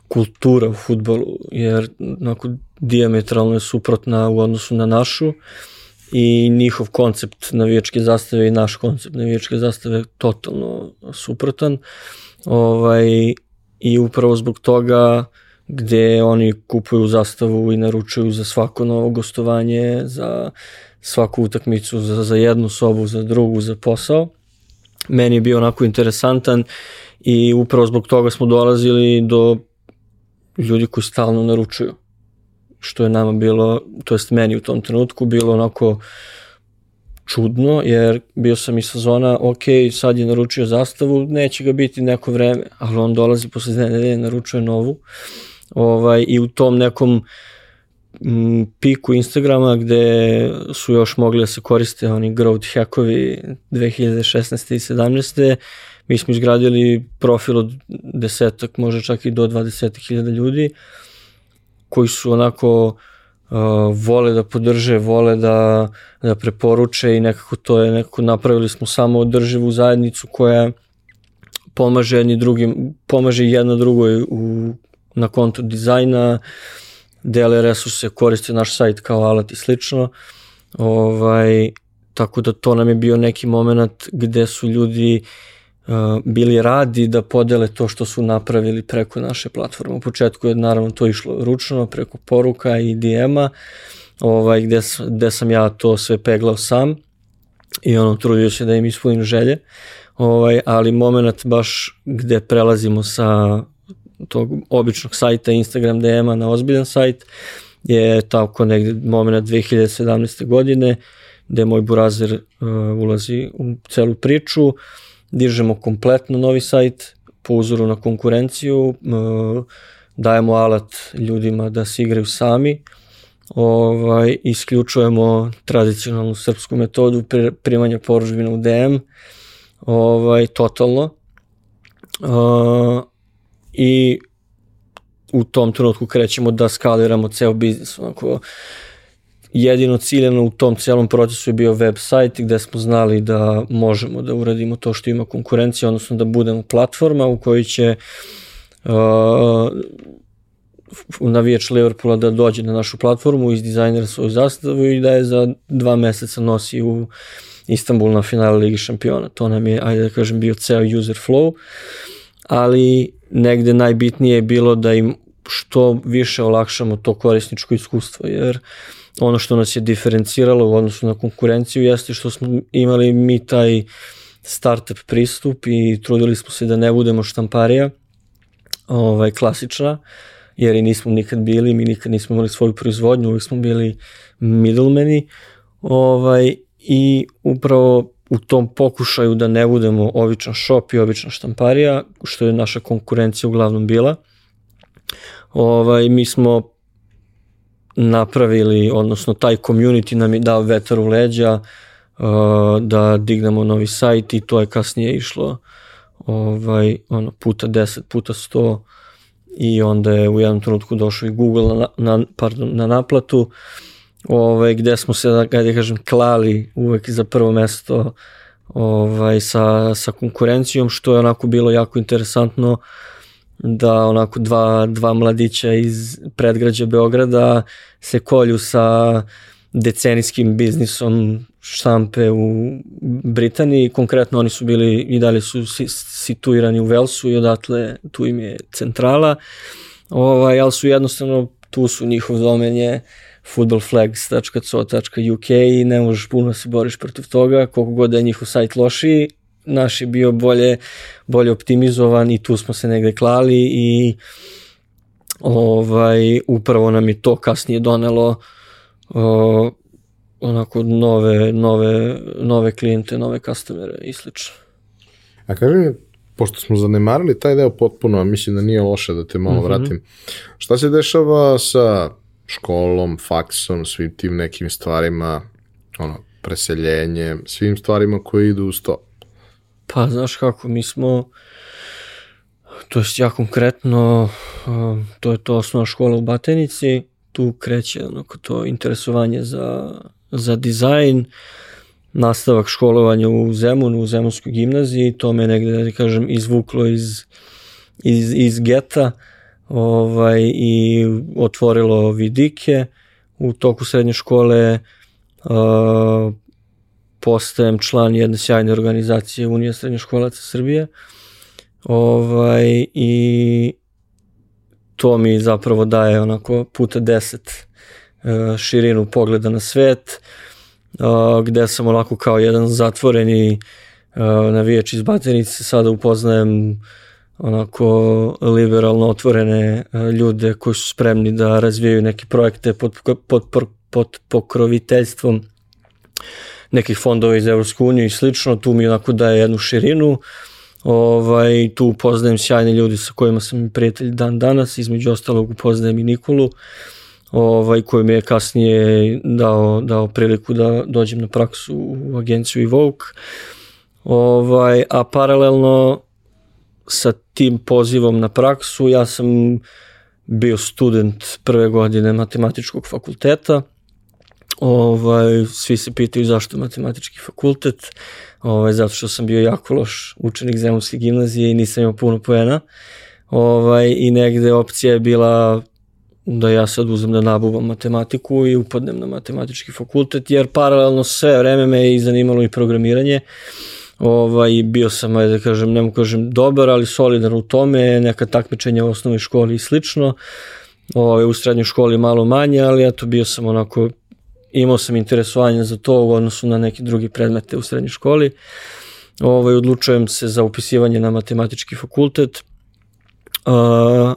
kultura u futbolu, jer onako diametralno je suprotna u odnosu na našu i njihov koncept navijačke zastave i naš koncept navijačke zastave je totalno suprotan. Ovaj, I upravo zbog toga gde oni kupuju zastavu i naručuju za svako novo gostovanje, za svaku utakmicu za, za jednu sobu, za drugu, za posao. Meni je bio onako interesantan i upravo zbog toga smo dolazili do ljudi koji stalno naručuju. što je nama bilo, to jest meni u tom trenutku bilo onako čudno, jer bio sam i sezona, ok, sad je naručio zastavu, neće ga biti neko vreme, ali on dolazi posle dve nedelje, naručuje novu. Ovaj, I u tom nekom m, piku Instagrama gde su još mogli da se koriste oni growth hackovi 2016. i 17. Mi smo izgradili profil od desetak, možda čak i do 20.000 ljudi koji su onako uh, vole da podrže, vole da, da preporuče i nekako to je nekako napravili smo samo održivu zajednicu koja pomaže jedni drugim, pomaže jedna drugoj u, na kontu dizajna, dele resurse, koriste naš sajt kao alat i slično. Ovaj, tako da to nam je bio neki moment gde su ljudi uh, bili radi da podele to što su napravili preko naše platforme. U početku je naravno to išlo ručno, preko poruka i DM-a, ovaj, gde, gde sam ja to sve peglao sam i ono, trudio se da im ispunim želje, ovaj, ali moment baš gde prelazimo sa tog običnog sajta Instagram DM-a na ozbiljan sajt je tako negde moment 2017. godine gde moj burazer uh, ulazi u celu priču, uh, dižemo kompletno novi sajt po uzoru na konkurenciju, dajemo alat ljudima da se igraju sami, ovaj, isključujemo tradicionalnu srpsku metodu primanja poružbina u DM, ovaj, totalno. Uh, I u tom trenutku krećemo da skaliramo ceo biznis. Onako, jedino ciljeno u tom celom procesu je bio sajt gde smo znali da možemo da uradimo to što ima konkurencija, odnosno da budemo platforma u kojoj će uh, navijač Liverpoola da dođe na našu platformu, izdizajnira svoju zastavu i da je za dva meseca nosi u Istanbul na finale Ligi šampiona. To nam je, ajde da kažem, bio ceo user flow, ali negde najbitnije je bilo da im što više olakšamo to korisničko iskustvo, jer ono što nas je diferenciralo u odnosu na konkurenciju jeste što smo imali mi taj startup pristup i trudili smo se da ne budemo štamparija ovaj, klasična, jer i nismo nikad bili, mi nikad nismo imali svoju proizvodnju, uvijek smo bili middlemani ovaj, i upravo u tom pokušaju da ne budemo običan shop i obična štamparija, što je naša konkurencija uglavnom bila, ovaj, mi smo napravili, odnosno taj community nam je dao vetar u leđa uh, da dignemo novi sajt i to je kasnije išlo ovaj, ono, puta 10, puta 100 i onda je u jednom trenutku došao i Google na, na, pardon, na naplatu ovaj, gde smo se, da, da kažem, klali uvek za prvo mesto ovaj, sa, sa konkurencijom, što je onako bilo jako interesantno uh, da onako dva, dva mladića iz predgrađa Beograda se kolju sa decenijskim biznisom štampe u Britaniji. Konkretno oni su bili i dalje su situirani u Velsu i odatle tu im je centrala. Ovaj, ali su jednostavno tu su njihov domen je footballflags.co.uk i ne možeš puno se boriš protiv toga, koliko god da je njihov sajt lošiji, naš je bio bolje, bolje optimizovan i tu smo se negde klali i ovaj, upravo nam je to kasnije donelo o, onako nove, nove, nove klijente, nove customere i slično. A kaži mi, pošto smo zanemarili taj deo potpuno, a mislim da nije loše da te malo mm -hmm. vratim, šta se dešava sa školom, faksom, svim tim nekim stvarima, ono, preseljenjem, svim stvarima koji idu uz to? Pa, znaš kako, mi smo, to je ja konkretno, to je to osnovna škola u Batenici, tu kreće onako to interesovanje za, za dizajn, nastavak školovanja u Zemunu, u Zemunskoj gimnaziji, to me negde, da kažem, izvuklo iz, iz, iz geta ovaj, i otvorilo vidike. U toku srednje škole uh, postajem član jedne sjajne organizacije Unija srednjoškolaca Srbije. Ovaj, I to mi zapravo daje onako puta deset uh, širinu pogleda na svet, uh, gde sam onako kao jedan zatvoreni uh, navijač iz Baterice, sada upoznajem onako liberalno otvorene e, ljude koji su spremni da razvijaju neke projekte pod, pod, pod pokroviteljstvom nekih fondova iz Evropske unije i slično, tu mi onako daje jednu širinu, ovaj, tu upoznajem sjajne ljudi sa kojima sam prijatelj dan danas, između ostalog upoznajem i Nikolu, ovaj, koji mi je kasnije dao, dao priliku da dođem na praksu u agenciju Evoke, ovaj, a paralelno sa tim pozivom na praksu ja sam bio student prve godine matematičkog fakulteta, Ovaj, svi se pitaju zašto matematički fakultet, ovaj, zato što sam bio jako loš učenik Zemunske gimnazije i nisam imao puno poena. Ovaj, I negde opcija je bila da ja sad uzem da nabuvam matematiku i upadnem na matematički fakultet, jer paralelno sve vreme me i zanimalo i programiranje. Ovaj, bio sam, ajde da kažem, nemo kažem dobar, ali solidan u tome, neka takmičenja u osnovnoj školi i slično. Ovaj, u srednjoj školi malo manje, ali eto bio sam onako imao sam interesovanje za to u odnosu na neke drugi predmete u srednjoj školi. Ovaj, odlučujem se za upisivanje na matematički fakultet. Uh,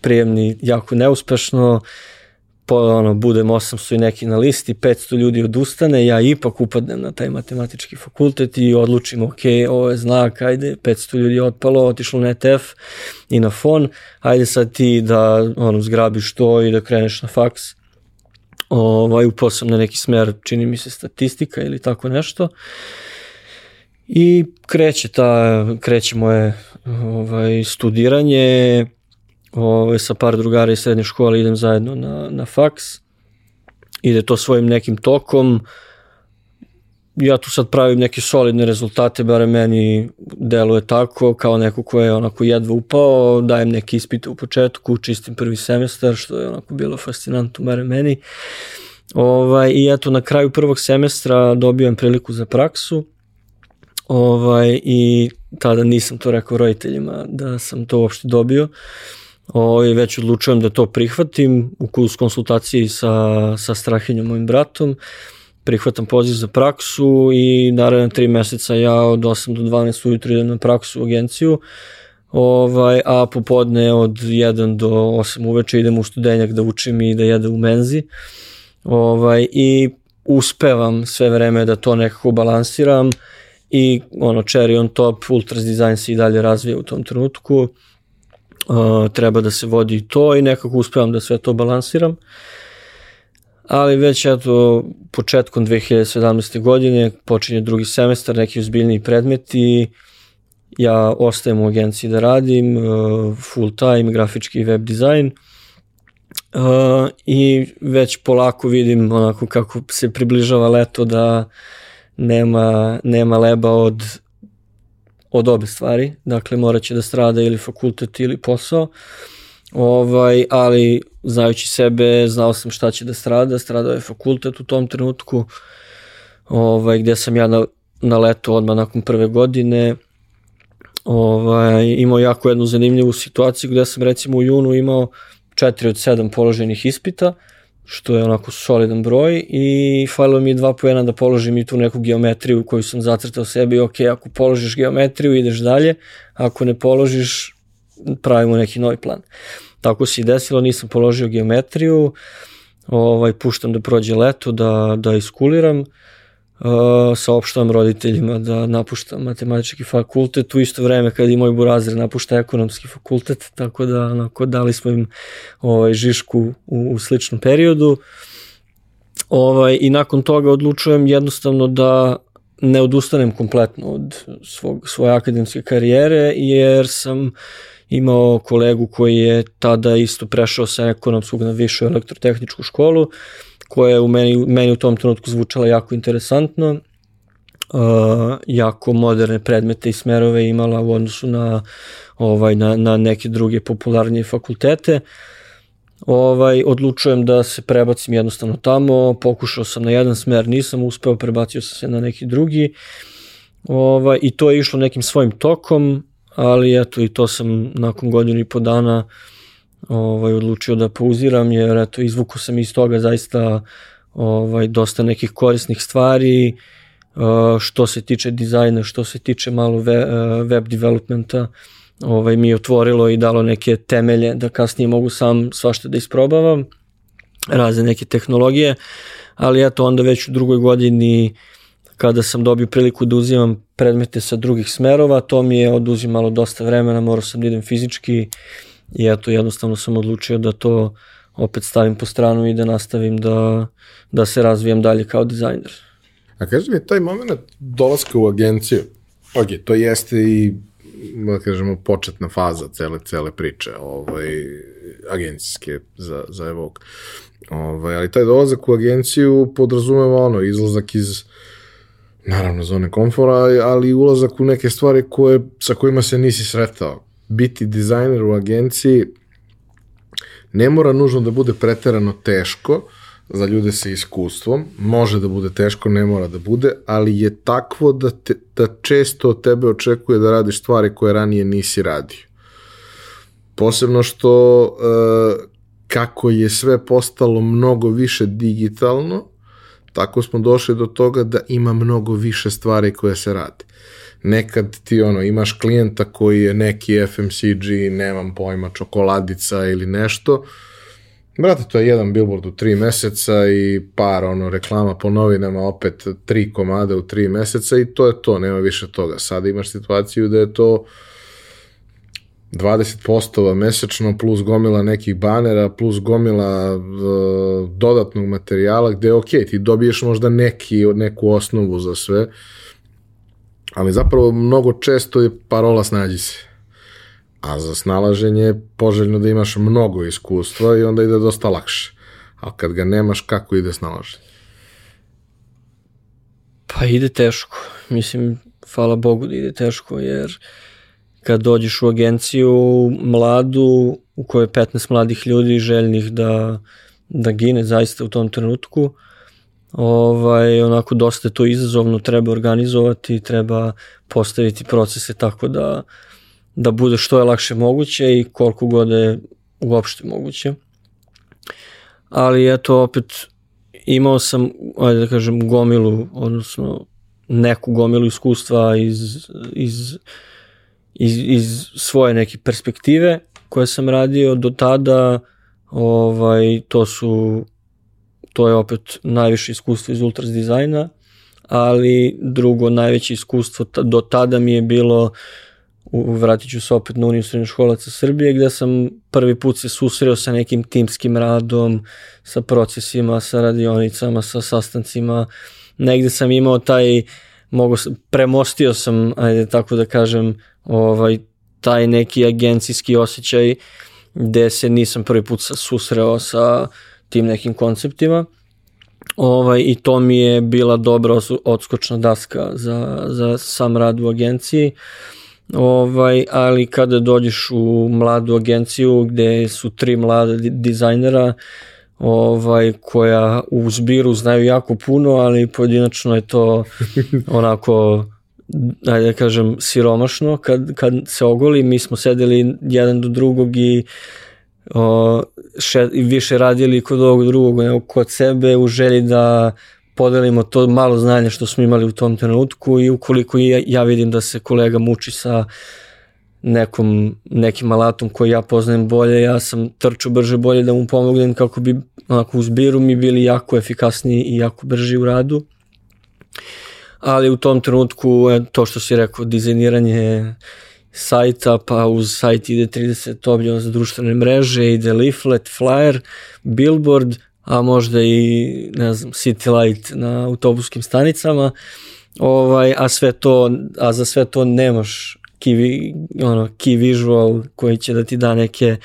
prijemni jako neuspešno, po, ono, budem 800 i neki na listi, 500 ljudi odustane, ja ipak upadnem na taj matematički fakultet i odlučim, ok, ovo je znak, ajde, 500 ljudi je otpalo, otišlo na ETF i na fon, ajde sad ti da ono, zgrabiš to i da kreneš na faks ovaj, sam na neki smer, čini mi se statistika ili tako nešto. I kreće, ta, kreće moje ovaj, studiranje, ovaj, sa par drugara iz srednje škole idem zajedno na, na faks. Ide to svojim nekim tokom, ja tu sad pravim neke solidne rezultate, bare meni deluje tako, kao neko ko je onako jedva upao, dajem neke ispite u početku, čistim prvi semestar, što je onako bilo fascinantno, bare meni. Ovaj, I eto, na kraju prvog semestra dobijem priliku za praksu, ovaj, i tada nisam to rekao roditeljima da sam to uopšte dobio. Ovaj, već odlučujem da to prihvatim u konsultaciji sa, sa Strahinjom, mojim bratom prihvatam poziv za praksu i naravno tri meseca ja od 8 do 12 ujutro idem na praksu u agenciju, ovaj, a popodne od 1 do 8 uveče idem u studenjak da učim i da jedem u menzi. Ovaj, I uspevam sve vreme da to nekako balansiram i ono cherry on top, Ultras Design se i dalje razvija u tom trenutku. Treba da se vodi to i nekako uspevam da sve to balansiram. Uh, ali već eto početkom 2017. godine počinje drugi semestar, neki uzbiljni predmeti, ja ostajem u agenciji da radim, uh, full time, grafički web dizajn, uh, i već polako vidim onako kako se približava leto da nema, nema leba od od obe stvari, dakle morat će da strada ili fakultet ili posao, ovaj, ali znajući sebe, znao sam šta će da strada, stradao je fakultet u tom trenutku, ovaj, gde sam ja na, na letu odmah nakon prve godine, ovaj, imao jako jednu zanimljivu situaciju gde sam recimo u junu imao 4 od 7 položenih ispita, što je onako solidan broj i falilo mi je dva poena da položim i tu neku geometriju koju sam zacrtao sebi, ok, ako položiš geometriju ideš dalje, ako ne položiš pravimo neki novi plan. Tako se i desilo, nisam položio geometriju, ovaj, puštam da prođe leto, da, da iskuliram, Uh, saopštavam roditeljima da napuštam matematički fakultet u isto vreme kad i moj burazir napušta ekonomski fakultet, tako da onako, dali smo im ovaj, žišku u, u sličnom periodu. Ovaj, I nakon toga odlučujem jednostavno da ne odustanem kompletno od svog, svoje akademske karijere, jer sam imao kolegu koji je tada isto prešao sa ekonomskog na višu elektrotehničku školu, koja je u meni, meni u tom trenutku zvučala jako interesantno, uh, jako moderne predmete i smerove imala u odnosu na, ovaj, na, na neke druge popularnije fakultete. Ovaj, odlučujem da se prebacim jednostavno tamo, pokušao sam na jedan smer, nisam uspeo, prebacio sam se na neki drugi, ovaj, i to je išlo nekim svojim tokom, ali eto i to sam nakon godinu i po dana ovaj, odlučio da pauziram jer eto izvuku sam iz toga zaista ovaj, dosta nekih korisnih stvari što se tiče dizajna, što se tiče malo web developmenta, ovaj, mi je otvorilo i dalo neke temelje da kasnije mogu sam svašta da isprobavam, razne neke tehnologije, ali eto onda već u drugoj godini kada sam dobio priliku da uzimam predmete sa drugih smerova, to mi je oduzimalo dosta vremena, morao sam da idem fizički i eto jednostavno sam odlučio da to opet stavim po stranu i da nastavim da, da se razvijam dalje kao dizajner. A kaži mi, taj moment dolaska u agenciju, ok, to jeste i da kažemo, početna faza cele, cele priče ovaj, agencijske za, za Evoke. Ovaj, ali taj dolazak u agenciju podrazumeva ono, izlazak iz naravno zone komfora, ali ulazak u neke stvari koje, sa kojima se nisi sretao. Biti dizajner u agenciji ne mora nužno da bude preterano teško, za ljude sa iskustvom, može da bude teško, ne mora da bude, ali je takvo da, te, da često od tebe očekuje da radiš stvari koje ranije nisi radio. Posebno što e, kako je sve postalo mnogo više digitalno, tako smo došli do toga da ima mnogo više stvari koje se rade. Nekad ti ono, imaš klijenta koji je neki FMCG, nemam pojma, čokoladica ili nešto, Brate, to je jedan billboard u tri meseca i par ono reklama po novinama, opet tri komade u tri meseca i to je to, nema više toga. Sada imaš situaciju da je to 20 postova mesečno plus gomila nekih banera plus gomila uh, dodatnog materijala gde ok, ti dobiješ možda neki, neku osnovu za sve, ali zapravo mnogo često je parola snađi se a za snalaženje je poželjno da imaš mnogo iskustva i onda ide dosta lakše. A kad ga nemaš, kako ide snalaženje? Pa ide teško. Mislim, hvala Bogu da ide teško, jer kad dođeš u agenciju mladu, u kojoj je 15 mladih ljudi željnih da, da gine zaista u tom trenutku, ovaj, onako dosta je to izazovno, treba organizovati, treba postaviti procese tako da da bude što je lakše moguće i koliko god je uopšte moguće. Ali eto, opet imao sam, ajde da kažem, gomilu, odnosno neku gomilu iskustva iz, iz, iz, iz svoje neke perspektive koje sam radio do tada, ovaj, to su to je opet najviše iskustvo iz ultras dizajna, ali drugo najveće iskustvo do tada mi je bilo uh, vratit ću se opet na Uniju srednjoškolaca Srbije, gde sam prvi put se susreo sa nekim timskim radom, sa procesima, sa radionicama, sa sastancima. Negde sam imao taj, mogo, premostio sam, ajde tako da kažem, ovaj, taj neki agencijski osjećaj gde se nisam prvi put susreo sa tim nekim konceptima. Ovaj, I to mi je bila dobra odskočna daska za, za sam rad u agenciji. Uh, Ovaj, ali kada dođeš u mladu agenciju gde su tri mlada dizajnera ovaj, koja u zbiru znaju jako puno, ali pojedinačno je to *laughs* onako ajde da kažem, siromašno kad, kad se ogoli, mi smo sedeli jedan do drugog i o, še, više radili kod ovog drugog nego kod sebe u želji da podelimo to malo znanja što smo imali u tom trenutku i ukoliko ja, ja vidim da se kolega muči sa nekom, nekim alatom koji ja poznajem bolje, ja sam trču brže bolje da mu pomognem kako bi onako u zbiru mi bili jako efikasniji i jako brži u radu. Ali u tom trenutku to što si rekao, dizajniranje sajta, pa uz sajt ide 30 objava za društvene mreže, ide leaflet, flyer, billboard, a možda i ne znam, city light na autobuskim stanicama, ovaj, a sve to, a za sve to nemaš key, ono, key visual koji će da ti da neke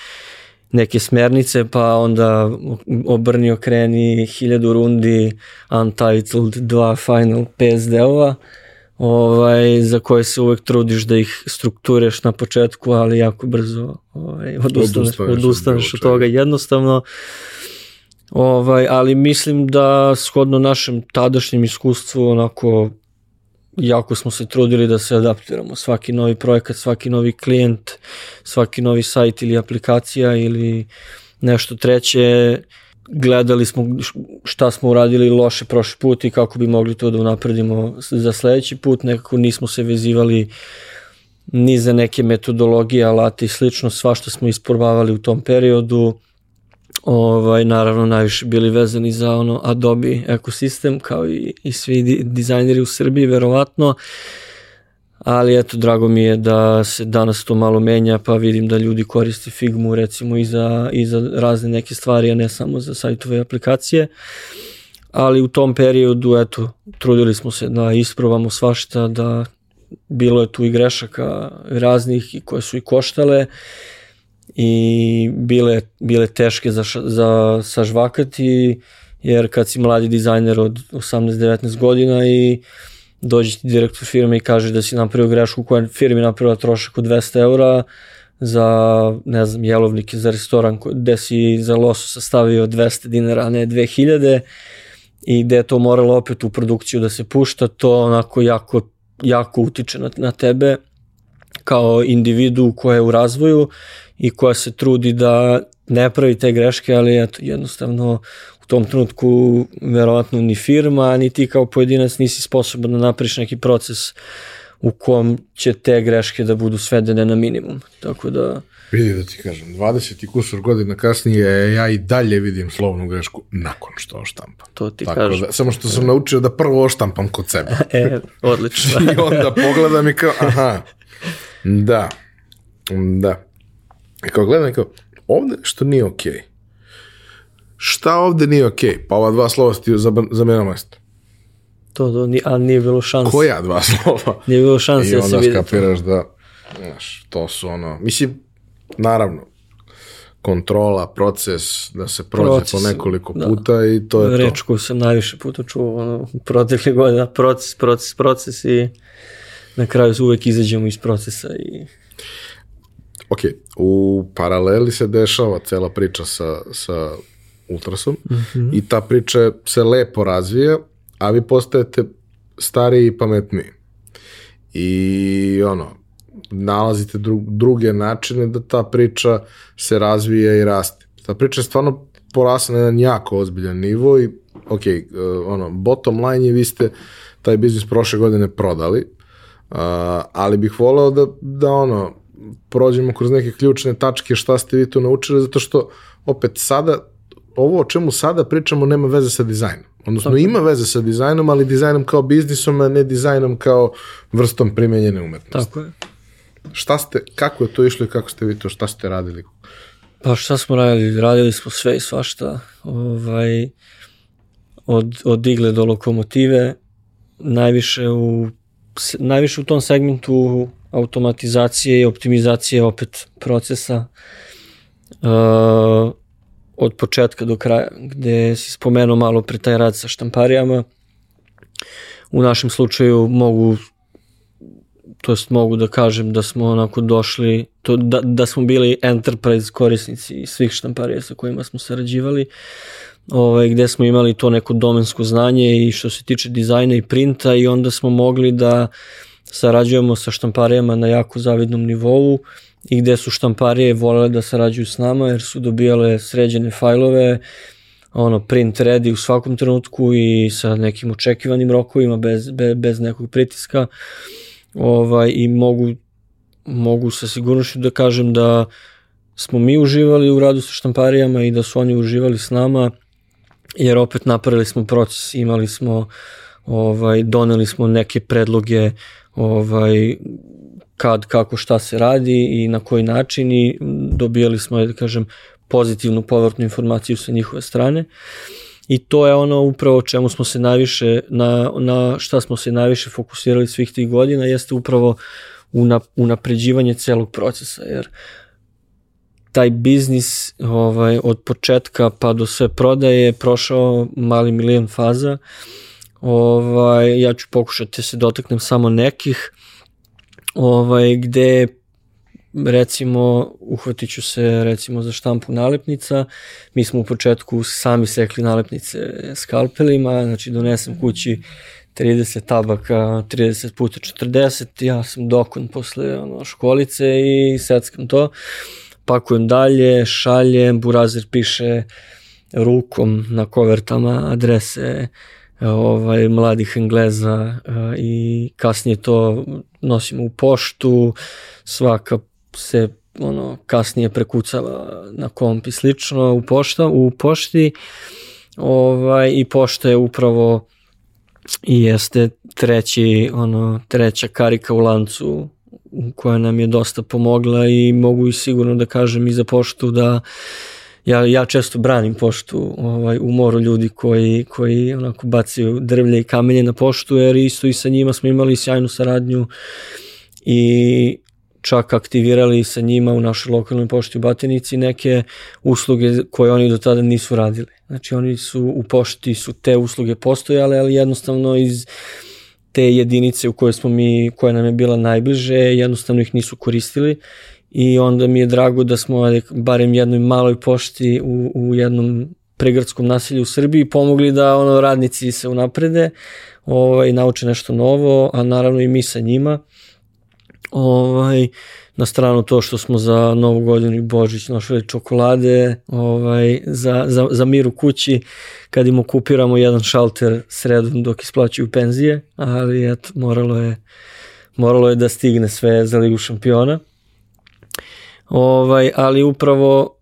neke smernice, pa onda obrni okreni hiljadu rundi Untitled 2 Final PSD-ova ovaj, za koje se uvek trudiš da ih struktureš na početku, ali jako brzo ovaj, odustaneš, odustaneš, odustaneš od toga jednostavno. Ovaj, ali mislim da shodno našem tadašnjem iskustvu onako jako smo se trudili da se adaptiramo. Svaki novi projekat, svaki novi klijent, svaki novi sajt ili aplikacija ili nešto treće gledali smo šta smo uradili loše prošli put i kako bi mogli to da unapredimo za sledeći put, nekako nismo se vezivali ni za neke metodologije, alate i slično, sva što smo isprobavali u tom periodu, ovaj, naravno najviše bili vezani za ono Adobe ekosistem kao i, i svi dizajneri u Srbiji verovatno ali eto drago mi je da se danas to malo menja pa vidim da ljudi koriste Figmu recimo i za, i za razne neke stvari a ne samo za sajtove i aplikacije. Ali u tom periodu eto trudili smo se da isprobamo svašta da bilo je tu i grešaka raznih i koje su i koštale i bile, bile teške za, za sažvakati, jer kad si mladi dizajner od 18-19 godina i dođe ti direktor firme i kaže da si napravio grešku koja firmi napravila trošak od 200 eura za, ne znam, jelovnike za restoran gde si za losu sastavio 200 dinara, a ne 2000 i gde je to moralo opet u produkciju da se pušta, to onako jako, jako utiče na, na tebe kao individu koja je u razvoju i koja se trudi da ne pravi te greške, ali eto, jednostavno u tom trenutku verovatno ni firma, ni ti kao pojedinac nisi sposoban da napriš neki proces u kom će te greške da budu svedene na minimum. Tako da... Vidi da ti kažem, 20 i kusur godina kasnije ja i dalje vidim slovnu grešku nakon što oštampam. To ti Tako kažem. Da, samo što sam naučio da prvo oštampam kod sebe. *laughs* e, odlično. *laughs* I onda pogledam i kao, aha, da, da. I kao gledam i kao, ovde što nije okej. Okay. Šta ovde nije okej? Okay? Pa ova dva slova ti zamena mesto. To, to, ni, a nije bilo šanse. Koja dva slova? Nije bilo šanse da se vidi. I onda skapiraš da, znaš, to su ono, mislim, naravno, kontrola, proces, da se prođe proces, po nekoliko da. puta i to je Reč to. Reč koju sam najviše puta čuo ono, u proteklih godina, proces, proces, proces i na kraju uvek izađemo iz procesa i ok, u paraleli se dešava cela priča sa, sa Ultrasom mm -hmm. i ta priča se lepo razvija, a vi postajete stariji i pametniji. I ono, nalazite dru, druge načine da ta priča se razvija i raste. Ta priča je stvarno porasla na jedan jako ozbiljan nivo i ok, uh, ono, bottom line je vi ste taj biznis prošle godine prodali, uh, ali bih voleo da, da ono, prođemo kroz neke ključne tačke šta ste vi tu naučili, zato što opet sada, ovo o čemu sada pričamo nema veze sa dizajnom. Odnosno Tako. ima veze sa dizajnom, ali dizajnom kao biznisom, a ne dizajnom kao vrstom primenjene umetnosti. Tako je. Šta ste, kako je to išlo i kako ste vi to, šta ste radili? Pa šta smo radili? Radili smo sve i svašta. Ovaj, od, od igle do lokomotive, najviše u, najviše u tom segmentu automatizacije i optimizacije opet procesa uh, od početka do kraja, gde si spomenuo malo pre taj rad sa štamparijama. U našem slučaju mogu to jest mogu da kažem da smo onako došli, to, da, da smo bili enterprise korisnici svih štamparija sa kojima smo sarađivali, ovaj, gde smo imali to neko domensko znanje i što se tiče dizajna i printa i onda smo mogli da sarađujemo sa štamparijama na jako zavidnom nivou i gde su štamparije volele da sarađuju s nama jer su dobijale sređene fajlove, ono print ready u svakom trenutku i sa nekim očekivanim rokovima bez, bez, bez nekog pritiska. Ovaj, i mogu, mogu sa sigurnošću da kažem da smo mi uživali u radu sa štamparijama i da su oni uživali s nama jer opet napravili smo proces, imali smo ovaj, doneli smo neke predloge ovaj, kad, kako, šta se radi i na koji način i dobijali smo, da kažem, pozitivnu povratnu informaciju sa njihove strane. I to je ono upravo čemu smo se najviše, na, na šta smo se najviše fokusirali svih tih godina, jeste upravo una, unapređivanje celog procesa, jer taj biznis ovaj, od početka pa do sve prodaje je prošao mali milion faza, Ovaj, ja ću pokušati da se dotaknem samo nekih ovaj, gde recimo uhvatit ću se recimo za štampu nalepnica. Mi smo u početku sami sekli nalepnice skalpelima znači donesem kući 30 tabaka 30 puta 40 ja sam dokon posle ono, školice i seckam to. Pakujem dalje, šaljem, burazer piše rukom na kovertama adrese ovaj, mladih Engleza i kasnije to nosimo u poštu, svaka se ono kasnije prekucava na komp i slično u pošta u pošti. Ovaj i pošta je upravo i jeste treći ono treća karika u lancu koja nam je dosta pomogla i mogu i sigurno da kažem i za poštu da ja, ja često branim poštu ovaj, u moru ljudi koji, koji onako bacaju drvlje i kamenje na poštu jer isto i sa njima smo imali sjajnu saradnju i čak aktivirali sa njima u našoj lokalnoj pošti u Batinici neke usluge koje oni do tada nisu radili. Znači oni su u pošti su te usluge postojale, ali jednostavno iz te jedinice u kojoj smo mi, koja nam je bila najbliže, jednostavno ih nisu koristili i onda mi je drago da smo barem jednoj maloj pošti u, u jednom pregradskom naselju u Srbiji pomogli da ono radnici se unaprede, ovaj, nauče nešto novo, a naravno i mi sa njima. Ovaj, na stranu to što smo za Novu godinu i Božić nošali čokolade ovaj, za, za, za mir u kući kad im okupiramo jedan šalter sredom dok isplaćuju penzije, ali eto, moralo je, moralo je da stigne sve za Ligu šampiona. Ovaj, ali upravo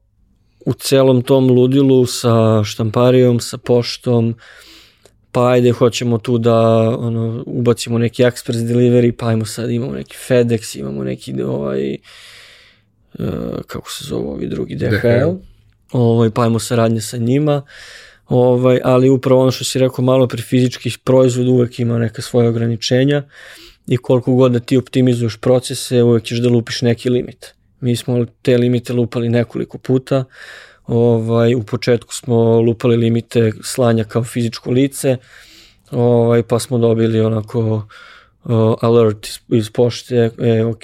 u celom tom ludilu sa štamparijom, sa poštom, pa ajde hoćemo tu da ono, ubacimo neki express delivery, pa ajmo sad imamo neki FedEx, imamo neki ovaj, uh, kako se zove ovi drugi DHL, DHL. Ovaj, pa ajmo saradnje sa njima, ovaj, ali upravo ono što si rekao malo pre fizičkih proizvoda uvek ima neka svoje ograničenja i koliko god da ti optimizuješ procese uvek ćeš da lupiš neki limit. Mi smo te limite lupali nekoliko puta, ovaj, u početku smo lupali limite slanja kao fizičko lice, ovaj, pa smo dobili onako uh, alert iz, iz pošte, e, ok,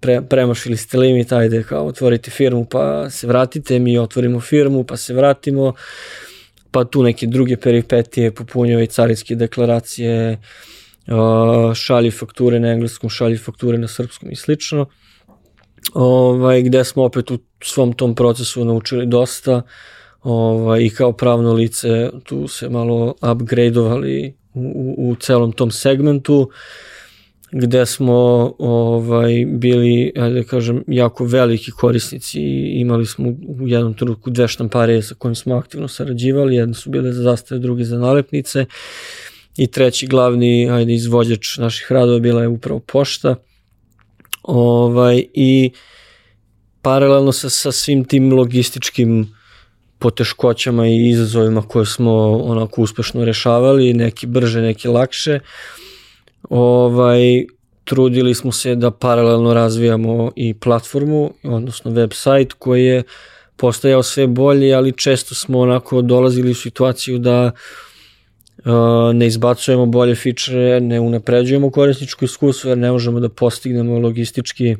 pre, premašili ste limit, ajde kao otvorite firmu pa se vratite, mi otvorimo firmu pa se vratimo, pa tu neke druge peripetije, popunjaju carinske deklaracije, uh, šalji fakture na engleskom, šalji fakture na srpskom i slično ovaj, gde smo opet u svom tom procesu naučili dosta ovaj, i kao pravno lice tu se malo upgradeovali u, u, u celom tom segmentu gde smo ovaj bili da kažem jako veliki korisnici imali smo u jednom trenutku dve štamparije sa kojim smo aktivno sarađivali jedne su bile za zastave druge za nalepnice i treći glavni ajde izvođač naših radova bila je upravo pošta Ovaj, I paralelno sa, sa svim tim logističkim poteškoćama i izazovima koje smo onako uspešno rešavali, neki brže, neki lakše, ovaj, trudili smo se da paralelno razvijamo i platformu, odnosno website koji je postajao sve bolji, ali često smo onako dolazili u situaciju da ne izbacujemo bolje fičere, ne unapređujemo korisničko iskustvo jer ne možemo da postignemo logistički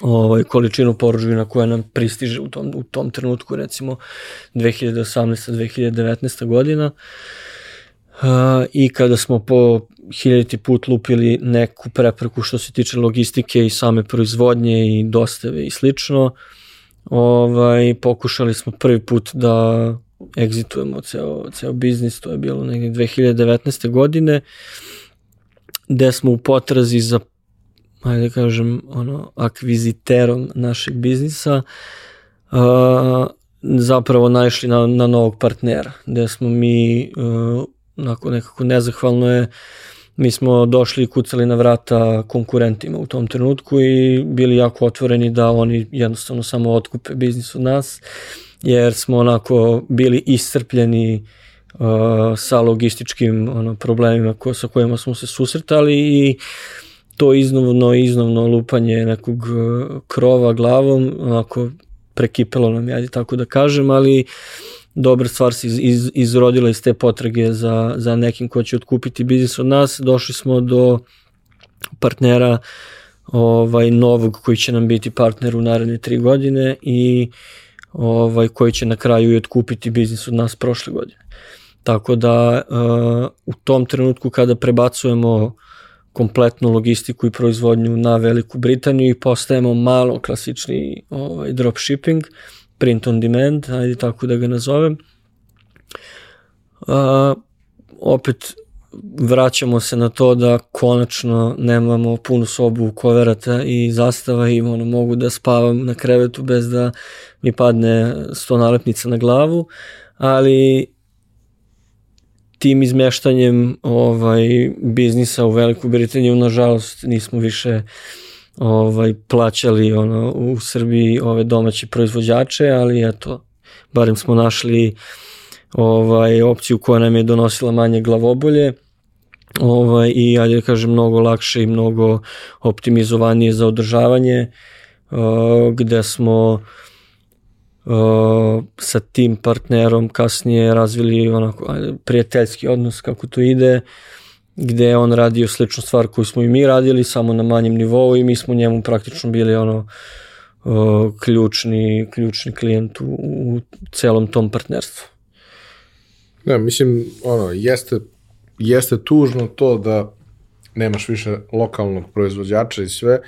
ovaj, količinu poručbina koja nam pristiže u tom, u tom trenutku, recimo 2018-2019 godina. Uh, I kada smo po hiljati put lupili neku prepreku što se tiče logistike i same proizvodnje i dostave i slično, ovaj, pokušali smo prvi put da egzitujemo ceo, ceo biznis, to je bilo negdje 2019. godine, gde smo u potrazi za, hajde da kažem, ono, akviziterom našeg biznisa, uh, zapravo naišli na, na novog partnera, gde smo mi, uh, onako nekako nezahvalno je, mi smo došli i kucali na vrata konkurentima u tom trenutku i bili jako otvoreni da oni jednostavno samo otkupe biznis od nas jer smo onako bili iscrpljeni uh, sa logističkim ono, problemima ko, sa kojima smo se susretali i to iznovno, iznovno lupanje nekog uh, krova glavom, onako prekipelo nam, ja tako da kažem, ali dobra stvar se iz, iz, izrodila iz te potrage za, za nekim ko će otkupiti biznis od nas. Došli smo do partnera ovaj novog koji će nam biti partner u naredne tri godine i uh, ovaj, koji će na kraju i otkupiti biznis od nas prošle godine. Tako da uh, u tom trenutku kada prebacujemo kompletnu logistiku i proizvodnju na Veliku Britaniju i postajemo malo klasični ovaj, dropshipping, print on demand, ajde tako da ga nazovem. A, opet vraćamo se na to da konačno nemamo punu sobu koverata i zastava i ono, mogu da spavam na krevetu bez da mi padne sto nalepnica na glavu, ali tim izmeštanjem ovaj biznisa u Veliku Britaniju nažalost nismo više ovaj plaćali ono u Srbiji ove domaće proizvođače, ali eto barem smo našli ovaj opciju koja nam je donosila manje glavobolje ovaj, i ajde da kažem mnogo lakše i mnogo optimizovanije za održavanje uh, gde smo uh, sa tim partnerom kasnije razvili onako prijateljski odnos kako to ide gde je on radio sličnu stvar koju smo i mi radili samo na manjem nivou i mi smo njemu praktično bili ono uh, ključni, ključni klijent u, u celom tom partnerstvu. Da, mislim, ono, jeste jeste tužno to da nemaš više lokalnog proizvođača i sve,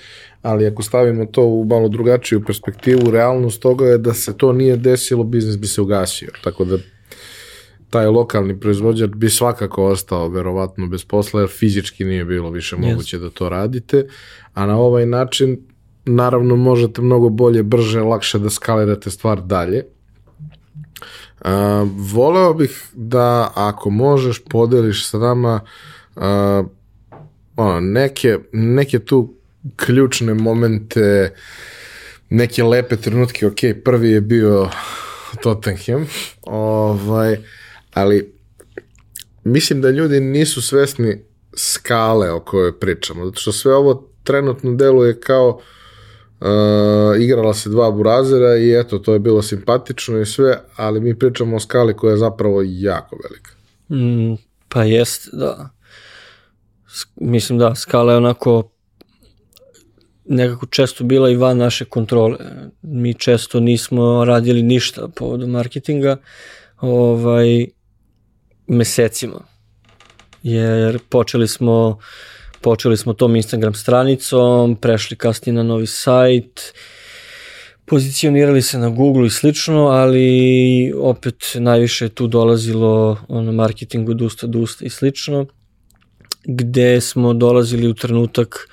ali ako stavimo to u malo drugačiju perspektivu, realnost toga je da se to nije desilo, biznis bi se ugasio. Tako da taj lokalni proizvođač bi svakako ostao verovatno bez posla, jer fizički nije bilo više moguće yes. da to radite, a na ovaj način naravno možete mnogo bolje, brže, lakše da skalirate stvar dalje Uh, voleo bih da ako možeš podeliš sa nama uh, ono, neke, neke tu ključne momente, neke lepe trenutke, ok, prvi je bio Tottenham, ovaj, ali mislim da ljudi nisu svesni skale o kojoj pričamo, zato što sve ovo trenutno deluje kao uh, Uh, igrala se dva burazera i eto, to je bilo simpatično i sve, ali mi pričamo o skali koja je zapravo jako velika. Mm, pa jest, da. Mislim da, skala je onako nekako često bila i van naše kontrole. Mi često nismo radili ništa povodom marketinga ovaj, mesecima. Jer počeli smo uh, Počeli smo tom Instagram stranicom, prešli kasnije na novi sajt, pozicionirali se na Google i slično, ali opet najviše tu dolazilo ono marketing od usta do usta i slično, gde smo dolazili u trenutak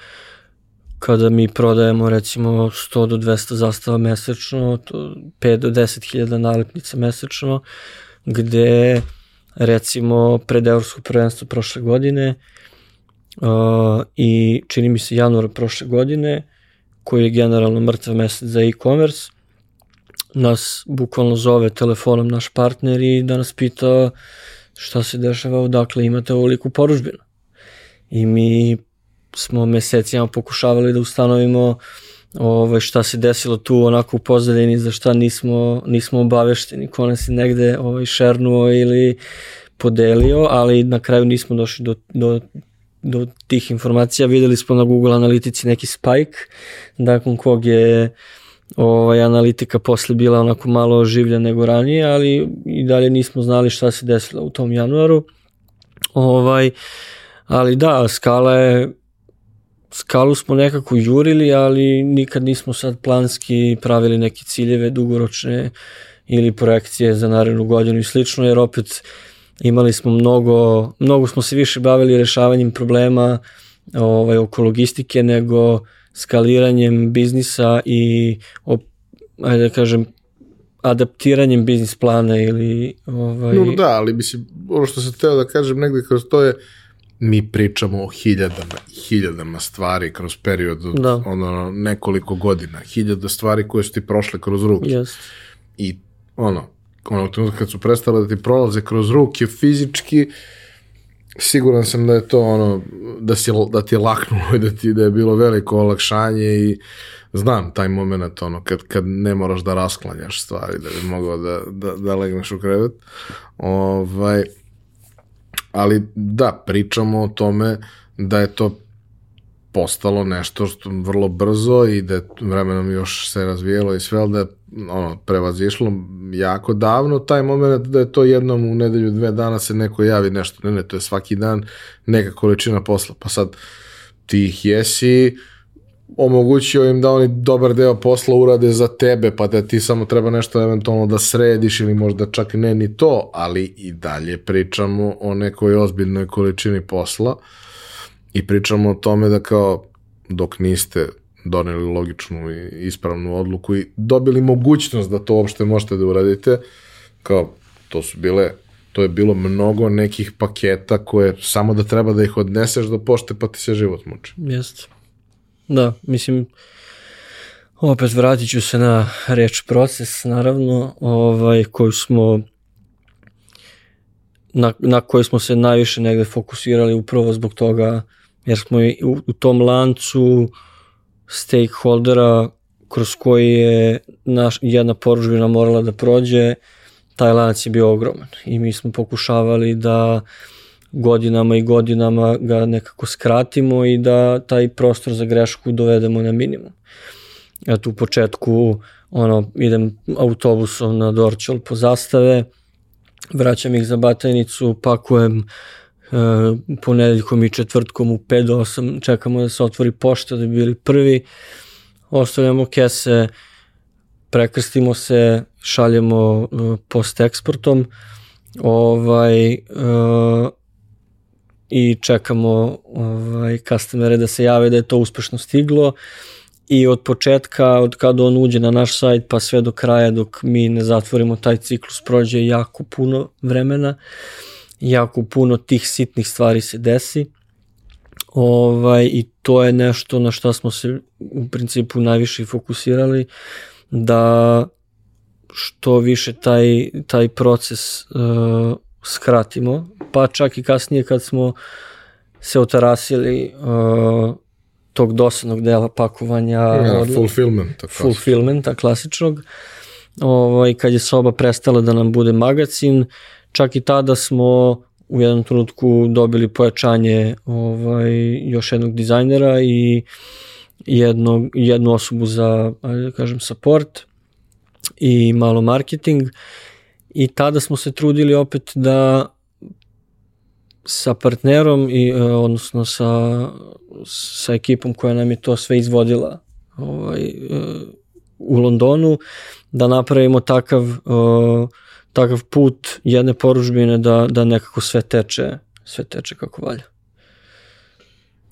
kada mi prodajemo recimo 100 do 200 zastava mesečno, 5 do 10 hiljada nalepnica mesečno, gde recimo pred Evropsko prvenstvo prošle godine uh, i čini mi se januar prošle godine, koji je generalno mrtv mesec za e-commerce, nas bukvalno zove telefonom naš partner i da nas pita šta se dešava, odakle imate ovoliku poružbinu. I mi smo mesecima pokušavali da ustanovimo ovaj, šta se desilo tu onako u pozadini, za šta nismo, nismo obavešteni, ko nas je negde ovaj, šernuo ili podelio, ali na kraju nismo došli do, do do tih informacija. Videli smo na Google analitici neki spike, nakon kog je ovaj, analitika posle bila onako malo oživlja nego ranije, ali i dalje nismo znali šta se desilo u tom januaru. Ovaj, ali da, skala je skalu smo nekako jurili, ali nikad nismo sad planski pravili neke ciljeve dugoročne ili projekcije za narednu godinu i slično, jer opet imali smo mnogo, mnogo smo se više bavili rešavanjem problema ovaj, oko logistike nego skaliranjem biznisa i op, ajde da kažem adaptiranjem biznis plana ili ovaj... No da, ali mislim, ono što sam teo da kažem negde kroz to je mi pričamo o hiljadama hiljadama stvari kroz period od da. ono, nekoliko godina. Hiljada stvari koje su ti prošle kroz ruke. Yes. I ono, onog trenutka kad su prestale da ti prolaze kroz ruke fizički, siguran sam da je to ono, da, si, da ti je laknulo i da ti da je bilo veliko olakšanje i znam taj moment ono, kad, kad ne moraš da rasklanjaš stvari da bi mogao da, da, da legneš u krevet. Ovaj, ali da, pričamo o tome da je to postalo nešto što vrlo brzo i da je vremenom još se razvijelo i sve, ali da je ono, prevazišlo jako davno taj moment da je to jednom u nedelju, dve dana se neko javi nešto, ne, ne, to je svaki dan neka količina posla, pa sad ti ih jesi omogućio im da oni dobar deo posla urade za tebe, pa da ti samo treba nešto eventualno da središ ili možda čak ne ni to, ali i dalje pričamo o nekoj ozbiljnoj količini posla i pričamo o tome da kao dok niste doneli logičnu i ispravnu odluku i dobili mogućnost da to uopšte možete da uradite, kao to su bile to je bilo mnogo nekih paketa koje samo da treba da ih odneseš do pošte pa ti se život muči. Jeste. Da, mislim, opet vratit ću se na reč proces, naravno, ovaj, koju smo na, na koji smo se najviše negde fokusirali upravo zbog toga, jer smo i u, u tom lancu stakeholdera kroz koji je naš, jedna poružbina morala da prođe, taj lanac je bio ogroman i mi smo pokušavali da godinama i godinama ga nekako skratimo i da taj prostor za grešku dovedemo na minimum. Eto u početku ono, idem autobusom na Dorčol po zastave, vraćam ih za Batajnicu, pakujem e, ponedeljkom i četvrtkom u 5 do 8, čekamo da se otvori pošta da bi bili prvi, ostavljamo kese, prekrstimo se, šaljemo e, post eksportom, ovaj, e, i čekamo ovaj, customere da se jave da je to uspešno stiglo. I od početka, od kada on uđe na naš sajt pa sve do kraja dok mi ne zatvorimo taj ciklus prođe jako puno vremena, jako puno tih sitnih stvari se desi. Ovaj, i to je nešto na što smo se u principu najviše fokusirali da što više taj, taj proces uh, skratimo, pa čak i kasnije kad smo se otarasili uh, tog dosadnog dela pakovanja ja, od, fulfillmenta, fulfillmenta klasičnog. Ovaj, kad je soba prestala da nam bude magazin čak i tada smo u jednom trenutku dobili pojačanje ovaj, još jednog dizajnera i jednog, jednu osobu za, ajde da kažem, support i malo marketing. I tada smo se trudili opet da sa partnerom i e, odnosno sa, sa ekipom koja nam je to sve izvodila ovaj, e, u Londonu da napravimo takav e, takav put jedne poružbine da, da nekako sve teče sve teče kako valja.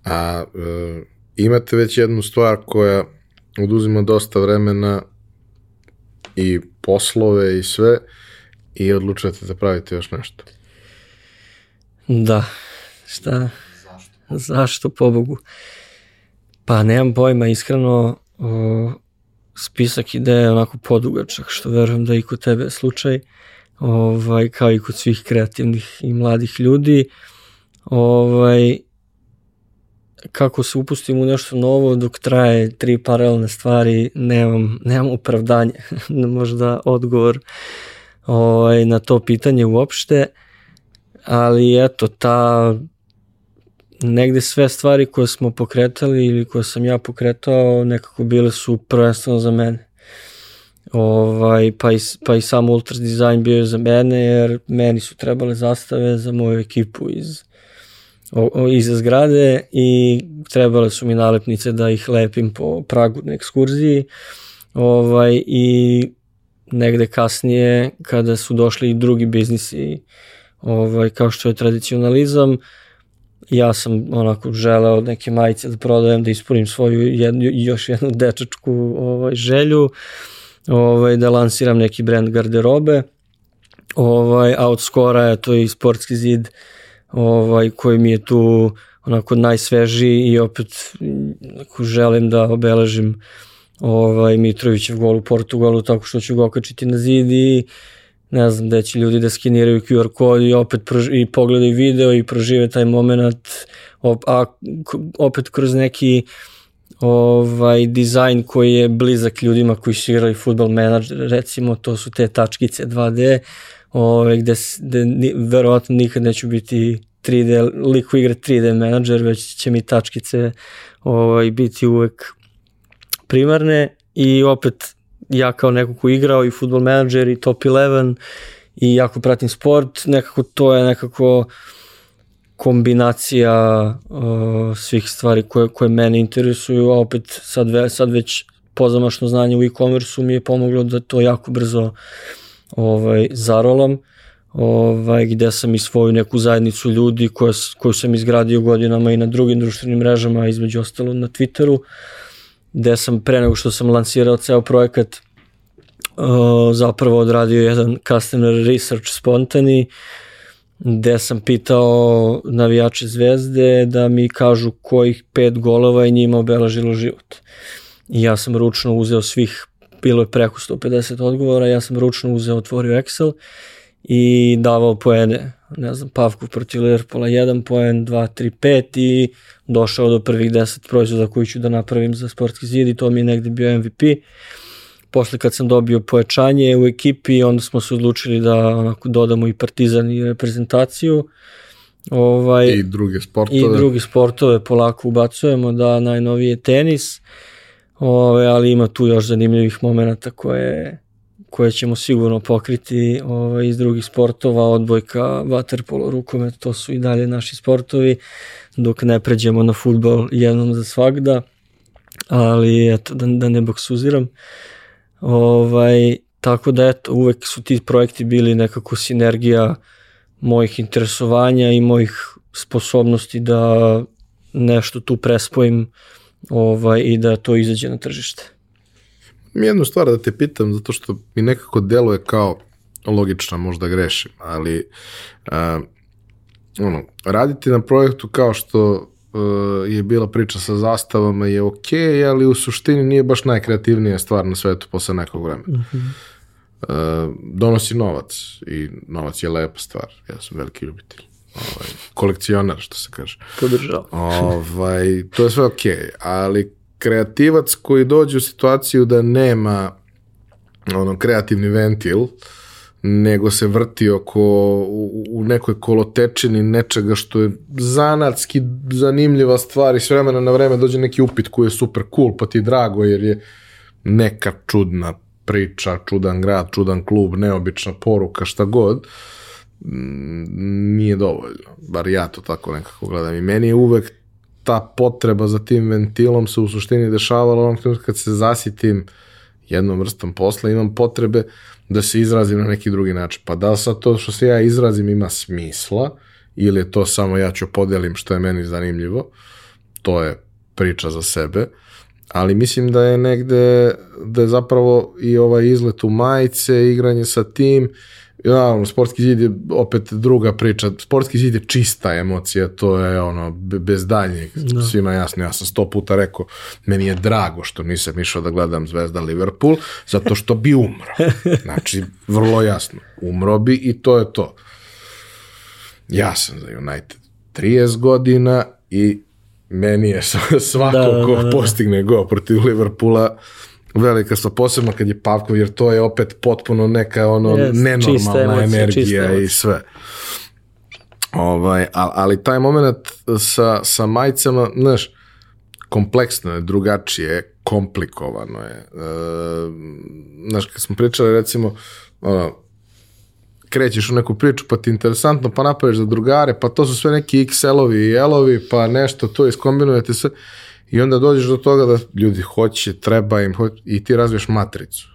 A e, imate već jednu stvar koja oduzima dosta vremena i poslove i sve i odlučujete da pravite još nešto. Da, šta? Zašto? Zašto, pobogu? Pa nemam pojma, iskreno o, spisak ideja onako podugačak, što verujem da i kod tebe slučaj, ovaj, kao i kod svih kreativnih i mladih ljudi. Ovaj, kako se upustim u nešto novo dok traje tri paralelne stvari, nemam, nemam opravdanje, *laughs* možda odgovor ovaj, na to pitanje uopšte, ali eto, ta negde sve stvari koje smo pokretali ili koje sam ja pokretao nekako bile su prvenstveno za mene. Ovaj, pa, i, pa i sam Ultras dizajn bio je za mene jer meni su trebale zastave za moju ekipu iz o, o, iza zgrade i trebale su mi nalepnice da ih lepim po pragu na ekskurziji ovaj, i negde kasnije kada su došli i drugi biznisi ovaj, kao što je tradicionalizam ja sam onako želeo neke majice da prodajem da ispunim svoju jednu, još jednu dečačku ovaj, želju ovaj, da lansiram neki brand garderobe. Ovaj, a od skora je to i sportski zid ovaj, koji mi je tu onako najsvežiji i opet ako želim da obeležim ovaj, Mitrovićev gol u Portugalu tako što ću ga okačiti na zid i ne znam da će ljudi da skeniraju QR kod i opet i pogledaju video i prožive taj moment a opet kroz neki ovaj dizajn koji je blizak ljudima koji su igrali futbol menadžer recimo to su te tačkice 2D ovaj, gde, gde verovatno nikad neću biti 3D, lik koji igra 3D menadžer, već će mi tačkice ovaj, biti uvek primarne i opet ja kao neko ko igrao i football menadžer i top 11 i jako pratim sport, nekako to je nekako kombinacija uh, svih stvari koje, koje mene interesuju, a opet sad, ve, sad već pozamašno znanje u e-commerce mi je pomoglo da to jako brzo ovaj, zarolam, ovaj, gde sam i svoju neku zajednicu ljudi koja, koju sam izgradio godinama i na drugim društvenim mrežama, između ostalo na Twitteru, gde sam pre nego što sam lansirao ceo projekat uh, zapravo odradio jedan customer research spontani, gde sam pitao navijače zvezde da mi kažu kojih pet golova je njima obelažilo život. I ja sam ručno uzeo svih, bilo je preko 150 odgovora, ja sam ručno uzeo, otvorio Excel i davao poene, ne znam, Pavku protiv Liverpoola 1 poen, 2, 3, 5 i došao do prvih 10 proizvoda koji ću da napravim za sportski zid i to mi je negde bio MVP. Posle kad sam dobio pojačanje u ekipi, onda smo se odlučili da onako dodamo i partizan i reprezentaciju. Ovaj, I druge sportove. I druge sportove polako ubacujemo, da najnovije tenis, ovaj, ali ima tu još zanimljivih momenta koje koje ćemo sigurno pokriti ovaj, iz drugih sportova, odbojka, vaterpolo, rukomet, to su i dalje naši sportovi, dok ne pređemo na futbol jednom za svakda, ali eto, da, da ne boksuziram. Ovaj, tako da eto, uvek su ti projekti bili nekako sinergija mojih interesovanja i mojih sposobnosti da nešto tu prespojim ovaj, i da to izađe na tržište jednu stvar da te pitam, zato što mi nekako deluje kao logična, možda grešim, ali uh, ono, raditi na projektu kao što uh, je bila priča sa zastavama je ok, ali u suštini nije baš najkreativnija stvar na svetu posle nekog vremena. Mm -hmm. uh, donosi novac i novac je lepa stvar. Ja sam veliki ljubitelj. Ovaj, kolekcionar, što se kaže. Podržao. ovaj, to je sve ok, ali kreativac koji dođe u situaciju da nema ono kreativni ventil, nego se vrti oko u, u nekoj kolotečini nečega što je zanatski zanimljiva stvar i s vremena na vreme dođe neki upit koji je super cool, pa ti drago jer je neka čudna priča, čudan grad, čudan klub, neobična poruka, šta god, nije dovoljno. Bar ja to tako nekako gledam. I meni je uvek ta potreba za tim ventilom se u suštini dešavala onom trenutka kad se zasitim jednom vrstom posla, imam potrebe da se izrazim na neki drugi način. Pa da li sad to što se ja izrazim ima smisla ili je to samo ja ću podelim što je meni zanimljivo, to je priča za sebe, ali mislim da je negde, da je zapravo i ovaj izlet u majice, igranje sa tim Naravno, sportski zid je opet druga priča. Sportski zid je čista emocija, to je ono, bez daljnjeg, da. svima jasno. Ja sam sto puta rekao, meni je drago što nisam išao da gledam Zvezda Liverpool, zato što bi umro. *laughs* Znači, vrlo jasno, umro bi i to je to. Ja sam za United 30 godina i meni je *laughs* svako da, da, ko da, da. postigne go protiv Liverpoola velika stvar, posebno kad je Pavkov, jer to je opet potpuno neka ono yes, nenormalna emocija, energija i sve. Ovaj, ali taj moment sa, sa majicama, znaš, kompleksno je, drugačije, komplikovano je. E, znaš, kad smo pričali, recimo, ono, krećeš u neku priču, pa ti interesantno, pa napraviš za drugare, pa to su sve neki XL-ovi i L-ovi, pa nešto to iskombinujete sve. I onda dođeš do toga da ljudi hoće, treba im, hoće, i ti razviješ matricu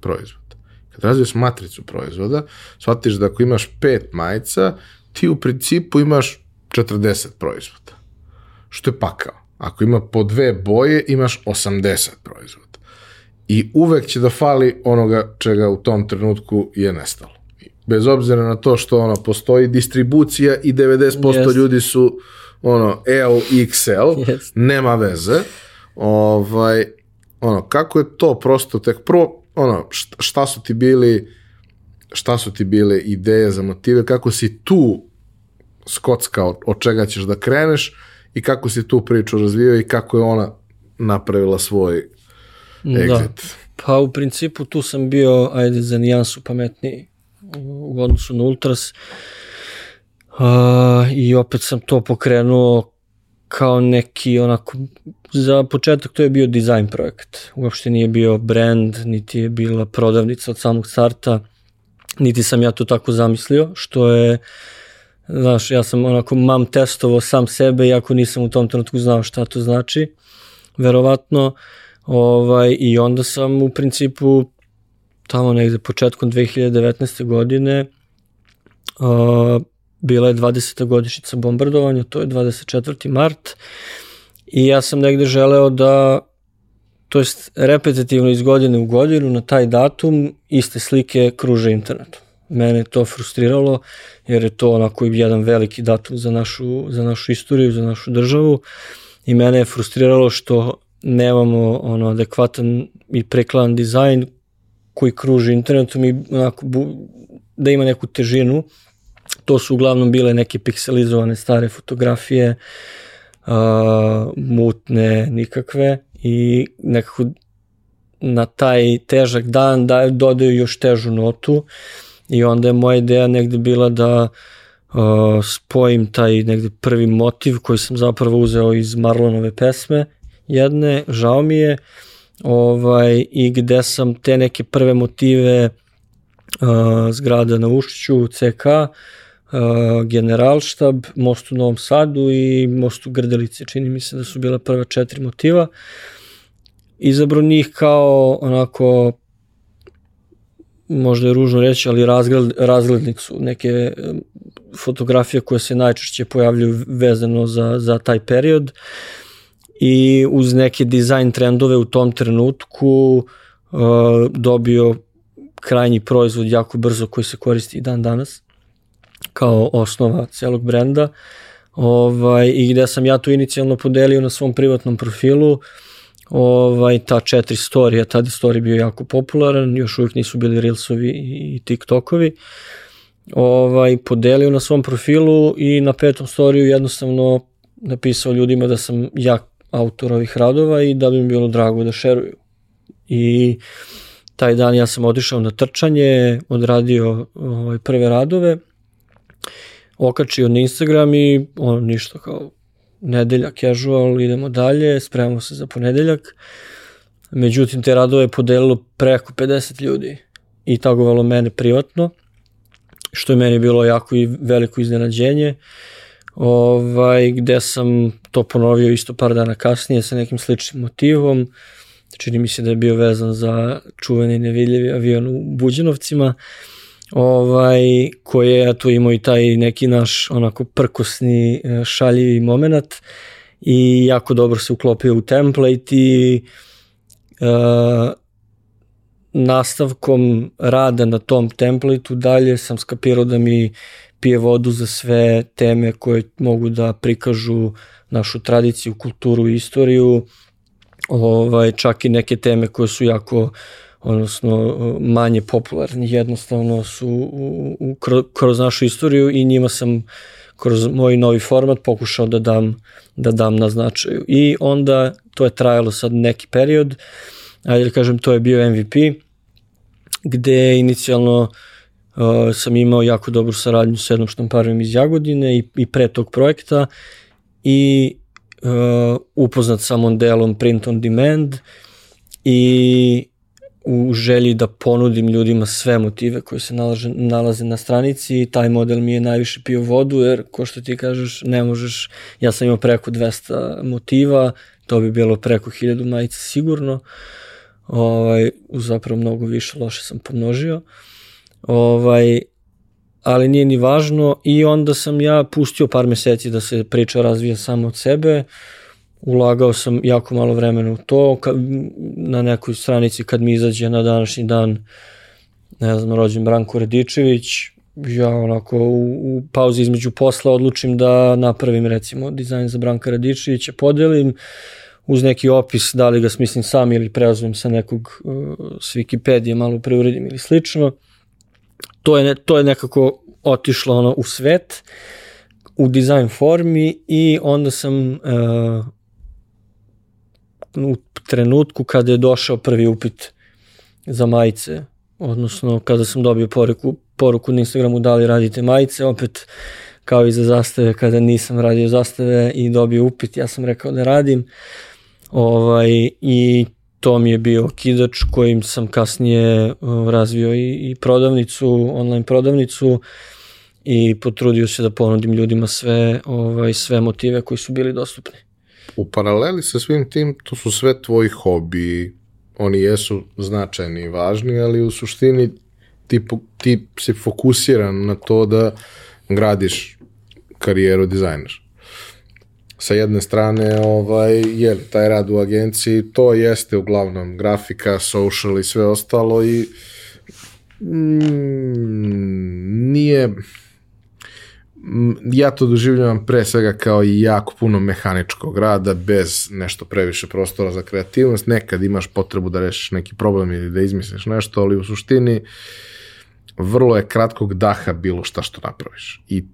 proizvoda. Kad razviješ matricu proizvoda, shvatiš da ako imaš pet majica, ti u principu imaš 40 proizvoda. Što je pakao. Ako ima po dve boje, imaš 80 proizvoda. I uvek će da fali onoga čega u tom trenutku je nestalo. Bez obzira na to što ono postoji distribucija i 90% yes. ljudi su ono, L, XL, yes. nema veze. Ovaj, ono, kako je to prosto tek prvo, ono, šta su ti bili šta su ti bile ideje za motive, kako si tu skockao od čega ćeš da kreneš i kako si tu priču razvio i kako je ona napravila svoj exit. Da. Pa u principu tu sam bio, ajde, za nijansu pametniji u odnosu na Ultras. Uh, Uh, I opet sam to pokrenuo kao neki onako, za početak to je bio dizajn projekt. Uopšte nije bio brand, niti je bila prodavnica od samog starta, niti sam ja to tako zamislio, što je Znaš, ja sam onako mam testovao sam sebe, iako nisam u tom trenutku znao šta to znači, verovatno. Ovaj, I onda sam u principu tamo negde početkom 2019. godine uh, bila je 20. godišnjica bombardovanja, to je 24. mart i ja sam negde želeo da to jest repetitivno iz godine u godinu na taj datum iste slike kruže internetom. Mene to frustriralo jer je to onako jedan veliki datum za našu, za našu istoriju, za našu državu i mene je frustriralo što nemamo ono adekvatan i prekladan dizajn koji kruži internetom i onako bu, da ima neku težinu. To su uglavnom bile neke pikselizovane stare fotografije, uh, mutne, nikakve i nekako na taj težak dan da dodaju još težu notu i onda je moja ideja negde bila da uh, spojim taj negde prvi motiv koji sam zapravo uzeo iz Marlonove pesme jedne, žao mi je, ovaj, i gde sam te neke prve motive uh, zgrada na Ušću, CK, uh, Generalštab, Most u Novom Sadu i Most u Grdelice. Čini mi se da su bila prva četiri motiva. Izabro njih kao onako možda je ružno reći, ali razgled, razglednik su neke fotografije koje se najčešće pojavljuju vezano za, za taj period. I uz neke dizajn trendove u tom trenutku uh, dobio krajnji proizvod jako brzo koji se koristi i dan danas kao osnova celog brenda ovaj, i gde sam ja to inicijalno podelio na svom privatnom profilu ovaj, ta četiri storija, tada story bio jako popularan, još uvijek nisu bili Reelsovi i TikTokovi, ovaj, podelio na svom profilu i na petom storiju jednostavno napisao ljudima da sam ja autor ovih radova i da bi mi bilo drago da šeruju. I taj dan ja sam otišao na trčanje, odradio ovaj, prve radove, okačio na Instagram i ono ništa kao nedelja casual, idemo dalje, spremamo se za ponedeljak. Međutim, te radove je podelilo preko 50 ljudi i tagovalo mene privatno, što je meni bilo jako i veliko iznenađenje. Uh, ovaj, gde sam to ponovio isto par dana kasnije sa nekim sličnim motivom. Čini mi se da je bio vezan za čuveni nevidljivi avion u Buđenovcima, ovaj, koji je tu imao i taj neki naš onako prkosni e, šaljivi moment i jako dobro se uklopio u template i uh, nastavkom rada na tom templateu dalje sam skapirao da mi pije vodu za sve teme koje mogu da prikažu našu tradiciju, kulturu i istoriju, ovaj, čak i neke teme koje su jako odnosno manje popularni, jednostavno su u, u, kroz našu istoriju i njima sam kroz moj novi format pokušao da dam, da dam na značaju. I onda to je trajalo sad neki period, ajde da kažem to je bio MVP, gde inicijalno uh, sam imao jako dobru saradnju sa jednom štamparom iz Jagodine i, i pre tog projekta i uh, upoznat sa modelom print on demand i u želji da ponudim ljudima sve motive koje se nalaže, nalaze na stranici i taj model mi je najviše pio vodu jer ko što ti kažeš ne možeš, ja sam imao preko 200 motiva, to bi bilo preko 1000 majica sigurno, ovaj, zapravo mnogo više loše sam pomnožio. Uh, Ovaj, ali nije ni važno i onda sam ja pustio par meseci da se priča razvija samo od sebe, ulagao sam jako malo vremena u to, kad, na nekoj stranici kad mi izađe na današnji dan ne znam, rođen Branko Radičević, ja onako u, u pauzi između posla odlučim da napravim recimo dizajn za Branka Radičevića, podelim uz neki opis, da li ga smislim sam ili preozmem sa nekog uh, s Wikipedije, malo preuredim ili slično. To je, to je nekako otišlo ono u svet, u dizajn formi i onda sam uh, u trenutku kada je došao prvi upit za majice, odnosno kada sam dobio poruku, poruku na Instagramu da li radite majice, opet kao i za zastave kada nisam radio zastave i dobio upit, ja sam rekao da radim ovaj, i to mi je bio kidač kojim sam kasnije uh, razvio i, i prodavnicu, online prodavnicu i potrudio se da ponudim ljudima sve, ovaj, sve motive koji su bili dostupni. U paraleli sa svim tim, to su sve tvoji hobi, oni jesu značajni i važni, ali u suštini ti, ti si fokusiran na to da gradiš karijeru dizajner. Sa jedne strane, ovaj, je taj rad u agenciji, to jeste uglavnom grafika, social i sve ostalo i mm, nije ja to doživljavam pre svega kao jako puno mehaničkog rada bez nešto previše prostora za kreativnost. Nekad imaš potrebu da rešiš neki problem ili da izmisliš nešto, ali u suštini vrlo je kratkog daha bilo šta što napraviš. I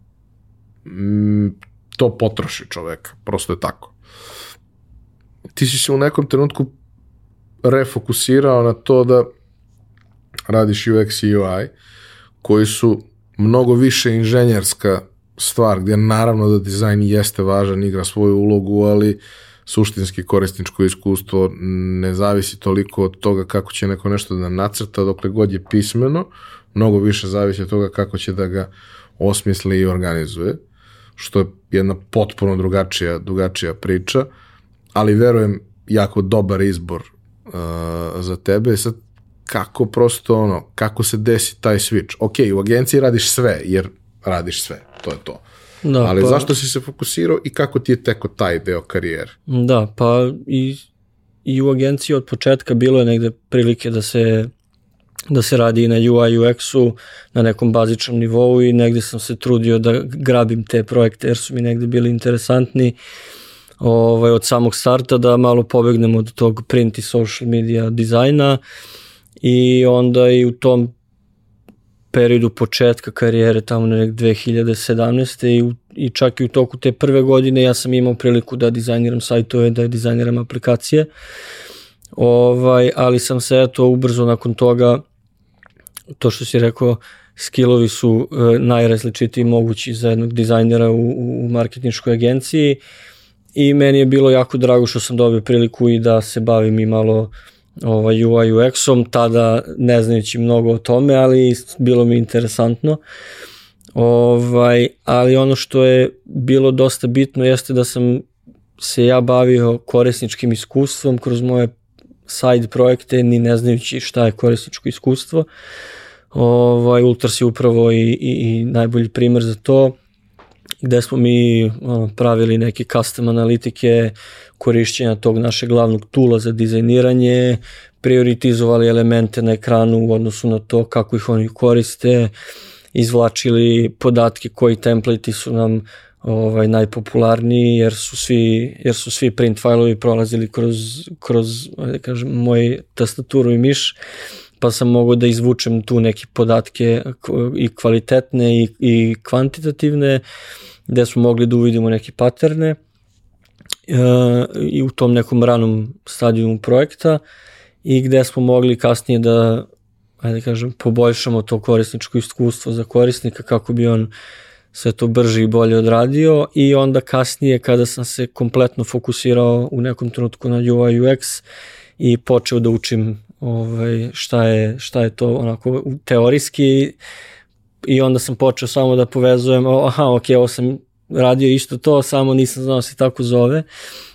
to potroši čoveka, prosto je tako. Ti si se u nekom trenutku refokusirao na to da radiš UX i UI, koji su mnogo više inženjerska stvar, gdje naravno da dizajn jeste važan, igra svoju ulogu, ali suštinski korisničko iskustvo ne zavisi toliko od toga kako će neko nešto da nacrta, dokle god je pismeno, mnogo više zavisi od toga kako će da ga osmisli i organizuje, što je jedna potpuno drugačija, drugačija priča, ali verujem jako dobar izbor uh, za tebe. Sad, kako prosto ono, kako se desi taj switch? Ok, u agenciji radiš sve, jer radiš sve, to je to. Da, Ali pa, zašto si se fokusirao i kako ti je teko taj deo karijere? Da, pa i, i u agenciji od početka bilo je negde prilike da se da se radi i na UI UX-u na nekom bazičnom nivou i negde sam se trudio da grabim te projekte jer su mi negde bili interesantni ovaj, od samog starta da malo pobegnem od tog print i social media dizajna i onda i u tom periodu početka karijere tamo na 2017. I, u, i čak i u toku te prve godine ja sam imao priliku da dizajniram sajtove, da dizajniram aplikacije. Ovaj, ali sam se eto ubrzo nakon toga to što si rekao skillovi su e, najrazličitiji mogući za jednog dizajnera u, u marketinškoj agenciji i meni je bilo jako drago što sam dobio priliku i da se bavim i malo ovaj, UI UX-om, tada ne znajući mnogo o tome, ali bilo mi interesantno. Ovaj, ali ono što je bilo dosta bitno jeste da sam se ja bavio korisničkim iskustvom kroz moje side projekte, ni ne znajući šta je korisničko iskustvo. Ovaj, Ultras je upravo i, i, i najbolji primer za to gde smo mi ono, pravili neke custom analitike korišćenja tog našeg glavnog tula za dizajniranje, prioritizovali elemente na ekranu u odnosu na to kako ih oni koriste, izvlačili podatke koji templati su nam ovaj najpopularniji jer su svi jer su svi print fajlovi prolazili kroz kroz da kažem moj tastaturu i miš pa sam mogao da izvučem tu neke podatke i kvalitetne i, i kvantitativne, gde smo mogli da uvidimo neke paterne uh, i u tom nekom ranom stadijumu projekta i gde smo mogli kasnije da ajde da kažem, poboljšamo to korisničko iskustvo za korisnika kako bi on sve to brže i bolje odradio. I onda kasnije kada sam se kompletno fokusirao u nekom trenutku na UI UX i počeo da učim ovaj, šta, je, šta je to onako teorijski i onda sam počeo samo da povezujem, aha, ok, ovo sam radio isto to, samo nisam znao da se tako zove,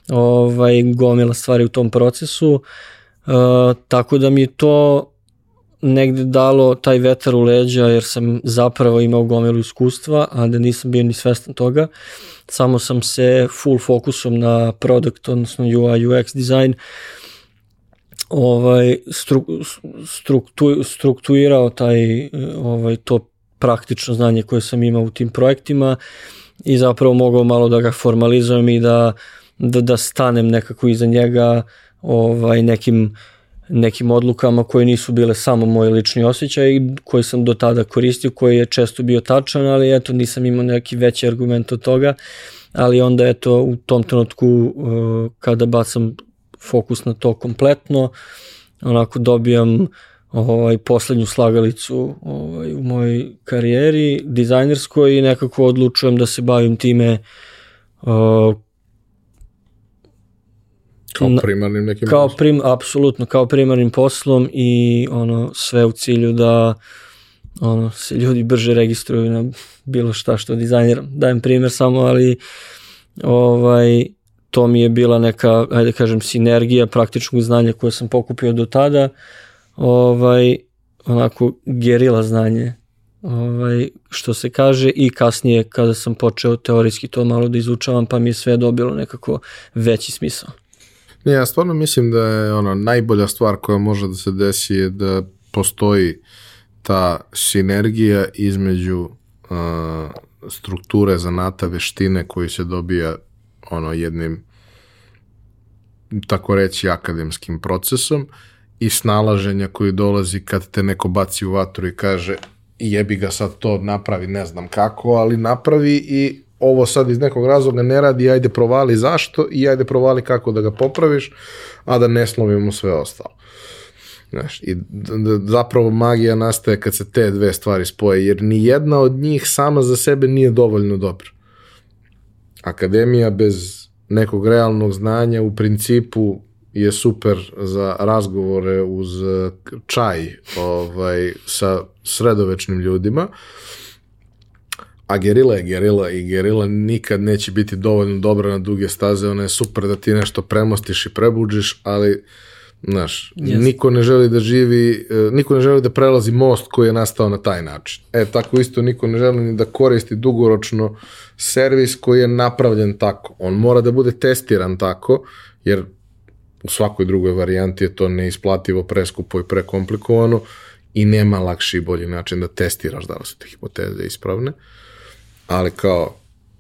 ovaj, gomila stvari u tom procesu, uh, tako da mi je to negde dalo taj vetar u leđa jer sam zapravo imao gomilu iskustva, a da nisam bio ni svestan toga. Samo sam se full fokusom na product, odnosno UI, UX design, ovaj stru, struktu, strukturirao taj ovaj to praktično znanje koje sam imao u tim projektima i zapravo mogao malo da ga formalizujem i da, da, da stanem nekako iza njega ovaj nekim nekim odlukama koje nisu bile samo moj lični osjećaj koji sam do tada koristio, koji je često bio tačan, ali eto nisam imao neki veći argument od toga, ali onda eto u tom trenutku kada bacam fokus na to kompletno, onako dobijam ovaj, poslednju slagalicu ovaj, u mojoj karijeri dizajnerskoj i nekako odlučujem da se bavim time uh, kao primarnim nekim kao prim, apsolutno kao primarnim poslom i ono sve u cilju da ono, se ljudi brže registruju na bilo šta što dizajniram. Dajem primjer samo, ali ovaj, to mi je bila neka, ajde kažem, sinergija praktičnog znanja koje sam pokupio do tada, ovaj, onako gerila znanje, ovaj, što se kaže i kasnije kada sam počeo teorijski to malo da izučavam pa mi je sve dobilo nekako veći smisao. Ne, ja stvarno mislim da je ono najbolja stvar koja može da se desi je da postoji ta sinergija između uh, strukture zanata veštine koji se dobija ono jednim tako reći akademskim procesom i snalaženja koji dolazi kad te neko baci u vatru i kaže jebi ga sad to napravi, ne znam kako, ali napravi i ovo sad iz nekog razloga ne radi, ajde provali zašto i ajde provali kako da ga popraviš, a da ne slovimo sve ostalo. Znaš, i zapravo magija nastaje kad se te dve stvari spoje, jer ni jedna od njih sama za sebe nije dovoljno dobra. Akademija bez nekog realnog znanja u principu je super za razgovore uz čaj ovaj, sa sredovečnim ljudima, a gerila je gerila i gerila nikad neće biti dovoljno dobra na duge staze, ona je super da ti nešto premostiš i prebuđiš, ali Znaš, yes. niko ne želi da živi, e, niko ne želi da prelazi most koji je nastao na taj način. E, tako isto niko ne želi ni da koristi dugoročno servis koji je napravljen tako. On mora da bude testiran tako, jer u svakoj drugoj varijanti je to neisplativo, preskupo i prekomplikovano i nema lakši i bolji način da testiraš da li su te hipoteze ispravne. Ali kao,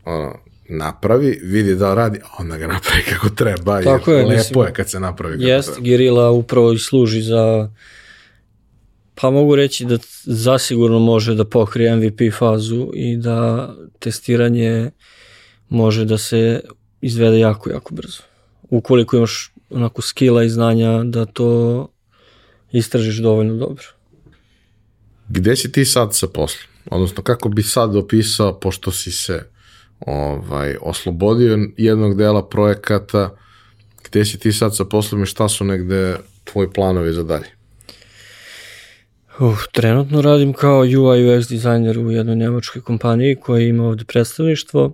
ono, napravi, vidi da radi, a onda ga napravi kako treba. Tako je, lepo mislim, je kad se napravi kako jest, treba. Gerila upravo i služi za pa mogu reći da zasigurno može da pokrije MVP fazu i da testiranje može da se izvede jako, jako brzo. Ukoliko imaš onako skila i znanja da to istražiš dovoljno dobro. Gde si ti sad sa poslom? Odnosno, kako bi sad opisao, pošto si se ovaj, oslobodio jednog dela projekata, gde si ti sad sa poslom i šta su negde tvoji planovi za dalje? Uh, trenutno radim kao UI UX dizajner u jednoj nemačkoj kompaniji koja ima ovde predstavništvo.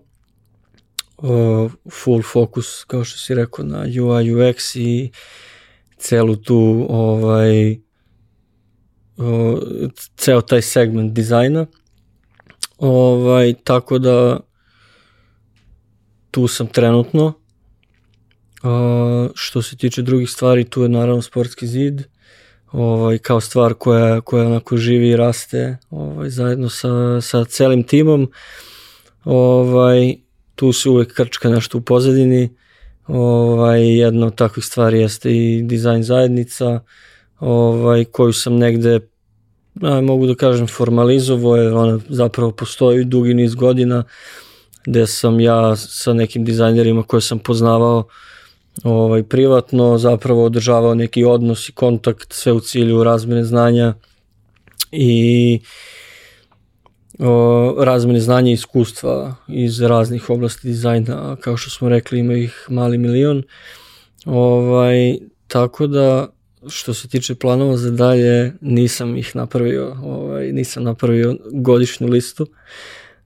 Uh, full fokus, kao što si rekao, na UI UX i celu tu ovaj, uh, ceo taj segment dizajna. Ovaj, tako da tu sam trenutno. Uh, što se tiče drugih stvari, tu je naravno sportski zid, ovaj, kao stvar koja, koja onako živi i raste ovaj, zajedno sa, sa celim timom. Ovaj, tu se uvek krčka nešto u pozadini. Ovaj, jedna od takvih stvari jeste i dizajn zajednica, ovaj, koju sam negde a, mogu da kažem formalizovo, jer ona zapravo postoji dugi niz godina, gde sam ja sa nekim dizajnerima koje sam poznavao ovaj, privatno zapravo održavao neki odnos i kontakt sve u cilju razmene znanja i o, razmene znanja i iskustva iz raznih oblasti dizajna, kao što smo rekli ima ih mali milion. Ovaj, tako da što se tiče planova za dalje nisam ih napravio, ovaj, nisam napravio godišnju listu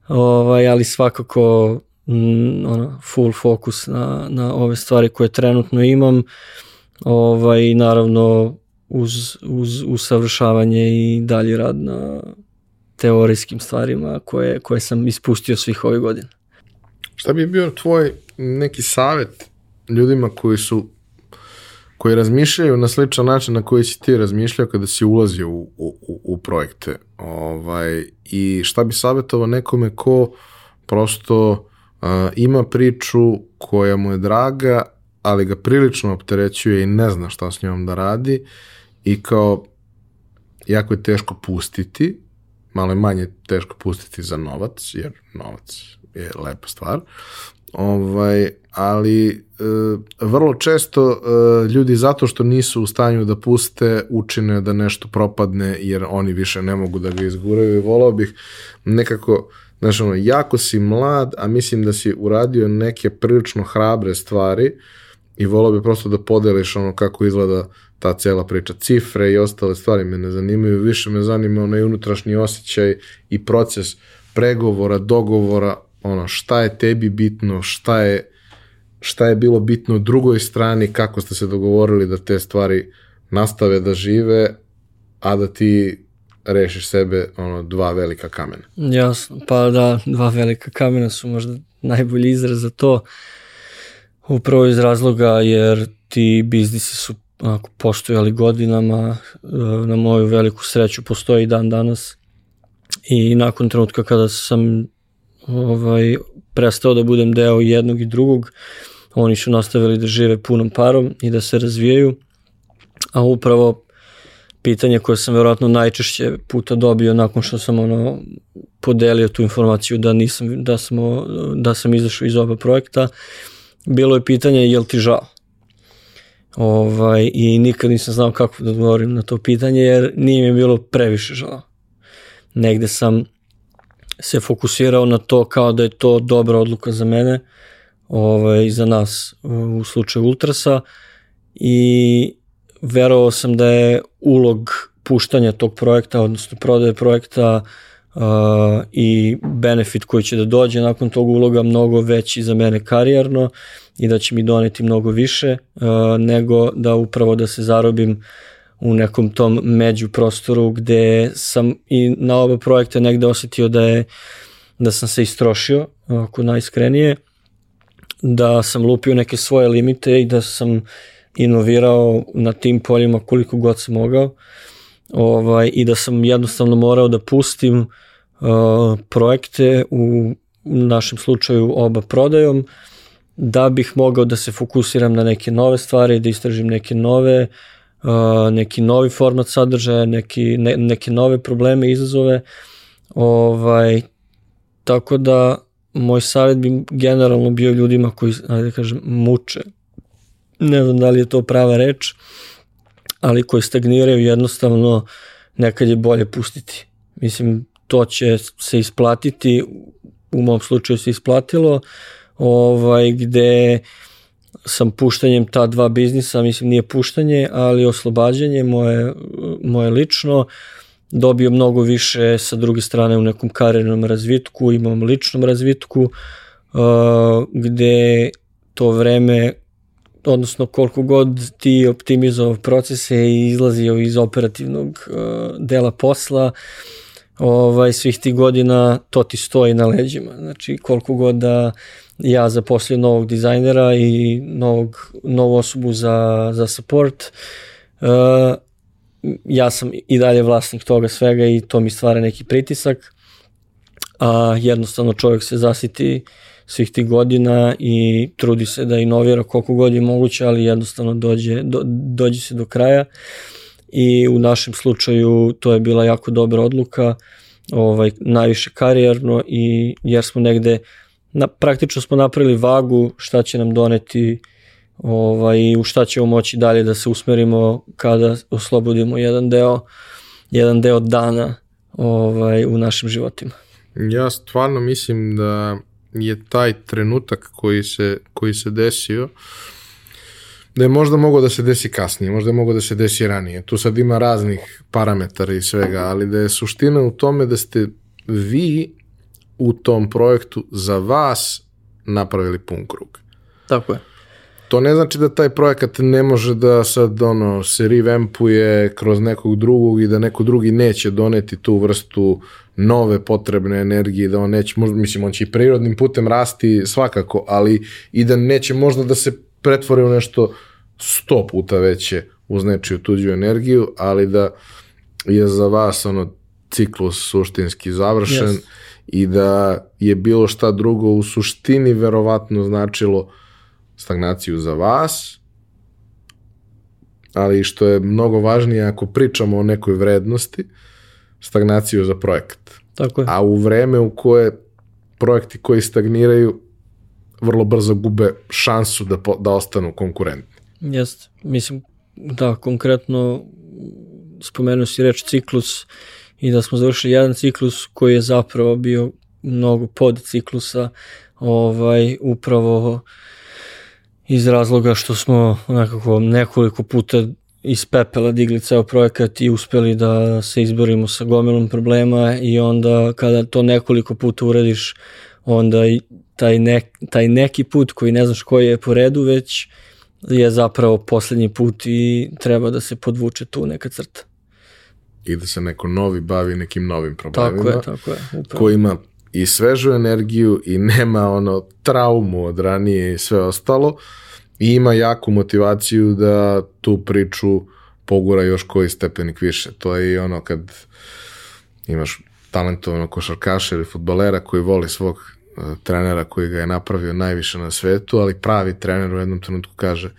ovaj, ali svakako mm, ono, full fokus na, na ove stvari koje trenutno imam ovaj, naravno uz, uz usavršavanje i dalji rad na teorijskim stvarima koje, koje sam ispustio svih ovih godina. Šta bi bio tvoj neki savet ljudima koji su koji razmišljaju na sličan način na koji si ti razmišljao kada si ulazio u, u, u projekte. Ovaj, I šta bi savjetovao nekome ko prosto uh, ima priču koja mu je draga, ali ga prilično opterećuje i ne zna šta s njom da radi i kao jako je teško pustiti, malo je manje teško pustiti za novac, jer novac je lepa stvar, ovaj, ali e, vrlo često e, ljudi zato što nisu u stanju da puste učine da nešto propadne jer oni više ne mogu da ga izguraju. I volao bih nekako znaš ono, jako si mlad, a mislim da si uradio neke prilično hrabre stvari i volao bi prosto da podeliš ono kako izgleda ta cela priča. Cifre i ostale stvari me ne zanimaju, više me zanima onaj unutrašnji osjećaj i proces pregovora, dogovora, ono šta je tebi bitno, šta je šta je bilo bitno drugoj strani, kako ste se dogovorili da te stvari nastave da žive, a da ti rešiš sebe ono dva velika kamena. Jasno, pa da, dva velika kamena su možda najbolji izraz za to. Upravo iz razloga jer ti biznisi su ako postojali godinama, e, na moju veliku sreću postoji dan danas. I nakon trenutka kada sam ovaj, prestao da budem deo jednog i drugog, oni su nastavili da žive punom parom i da se razvijaju, a upravo pitanje koje sam verovatno najčešće puta dobio nakon što sam ono podelio tu informaciju da nisam da smo da sam izašao iz oba projekta bilo je pitanje jel ti žao ovaj, i nikad nisam znao kako da odgovorim na to pitanje jer nije mi bilo previše žao. Negde sam se fokusirao na to kao da je to dobra odluka za mene ovaj, za nas u slučaju Ultrasa i verovao sam da je ulog puštanja tog projekta, odnosno prodaje projekta uh, i benefit koji će da dođe nakon tog uloga mnogo veći za mene karijerno i da će mi doneti mnogo više uh, nego da upravo da se zarobim u nekom tom među prostoru gde sam i na oba projekta negde osetio da je da sam se istrošio, ako najiskrenije, da sam lupio neke svoje limite i da sam inovirao na tim poljima koliko god sam mogao ovaj, i da sam jednostavno morao da pustim uh, projekte u našem slučaju oba prodajom da bih mogao da se fokusiram na neke nove stvari, da istražim neke nove uh, neki novi format sadržaja, neki, ne, neke nove probleme, izazove ovaj, tako da moj savjet bi generalno bio ljudima koji, ajde da kažem, muče ne znam da li je to prava reč, ali koji stagniraju jednostavno nekad je bolje pustiti. Mislim, to će se isplatiti, u mom slučaju se isplatilo, ovaj, gde sam puštanjem ta dva biznisa, mislim nije puštanje, ali oslobađanje moje, moje lično, dobio mnogo više sa druge strane u nekom karijernom razvitku, imam ličnom razvitku, uh, gde to vreme odnosno koliko god ti optimizovao procese i izlazio iz operativnog uh, dela posla, ovaj, svih ti godina to ti stoji na leđima. Znači koliko god da ja zaposlio novog dizajnera i novog, novu osobu za, za support, uh, ja sam i dalje vlasnik toga svega i to mi stvara neki pritisak, a jednostavno čovjek se zasiti uh, svih tih godina i trudi se da inovira koliko god je moguće, ali jednostavno dođe, do, dođe se do kraja. I u našem slučaju to je bila jako dobra odluka, ovaj, najviše karijerno i jer smo negde, na, praktično smo napravili vagu šta će nam doneti ovaj, u šta ćemo moći dalje da se usmerimo kada oslobodimo jedan deo, jedan deo dana ovaj, u našim životima. Ja stvarno mislim da je taj trenutak koji se, koji se desio, da je možda mogao da se desi kasnije, možda je mogao da se desi ranije. Tu sad ima raznih parametara i svega, ali da je suština u tome da ste vi u tom projektu za vas napravili pun krug. Tako je. To ne znači da taj projekat ne može da sad ono se revampuje kroz nekog drugog i da neko drugi neće doneti tu vrstu nove potrebne energije, da on neće, možda, mislim, on će i prirodnim putem rasti svakako, ali i da neće možda da se pretvori u nešto sto puta veće uz nečiju tuđu energiju, ali da je za vas ono ciklus suštinski završen yes. I da je bilo šta drugo u suštini verovatno značilo stagnaciju za vas, ali što je mnogo važnije ako pričamo o nekoj vrednosti, stagnaciju za projekat. Tako je. A u vreme u koje projekti koji stagniraju vrlo brzo gube šansu da, po, da ostanu konkurentni. Jeste. Mislim, da, konkretno spomenuo si reč ciklus i da smo završili jedan ciklus koji je zapravo bio mnogo pod ciklusa ovaj, upravo iz razloga što smo nekako nekoliko puta iz pepela digli ceo projekat i uspeli da se izborimo sa gomilom problema i onda kada to nekoliko puta uradiš, onda i taj, ne, taj neki put koji ne znaš koji je po redu već je zapravo poslednji put i treba da se podvuče tu neka crta. I da se neko novi bavi nekim novim problemima. Tako je, tako je. Upravo. Ko ima i svežu energiju i nema ono traumu od ranije i sve ostalo i ima jaku motivaciju da tu priču pogura još koji stepenik više. To je i ono kad imaš talentovano košarkaša ili futbolera koji voli svog uh, trenera koji ga je napravio najviše na svetu, ali pravi trener u jednom trenutku kaže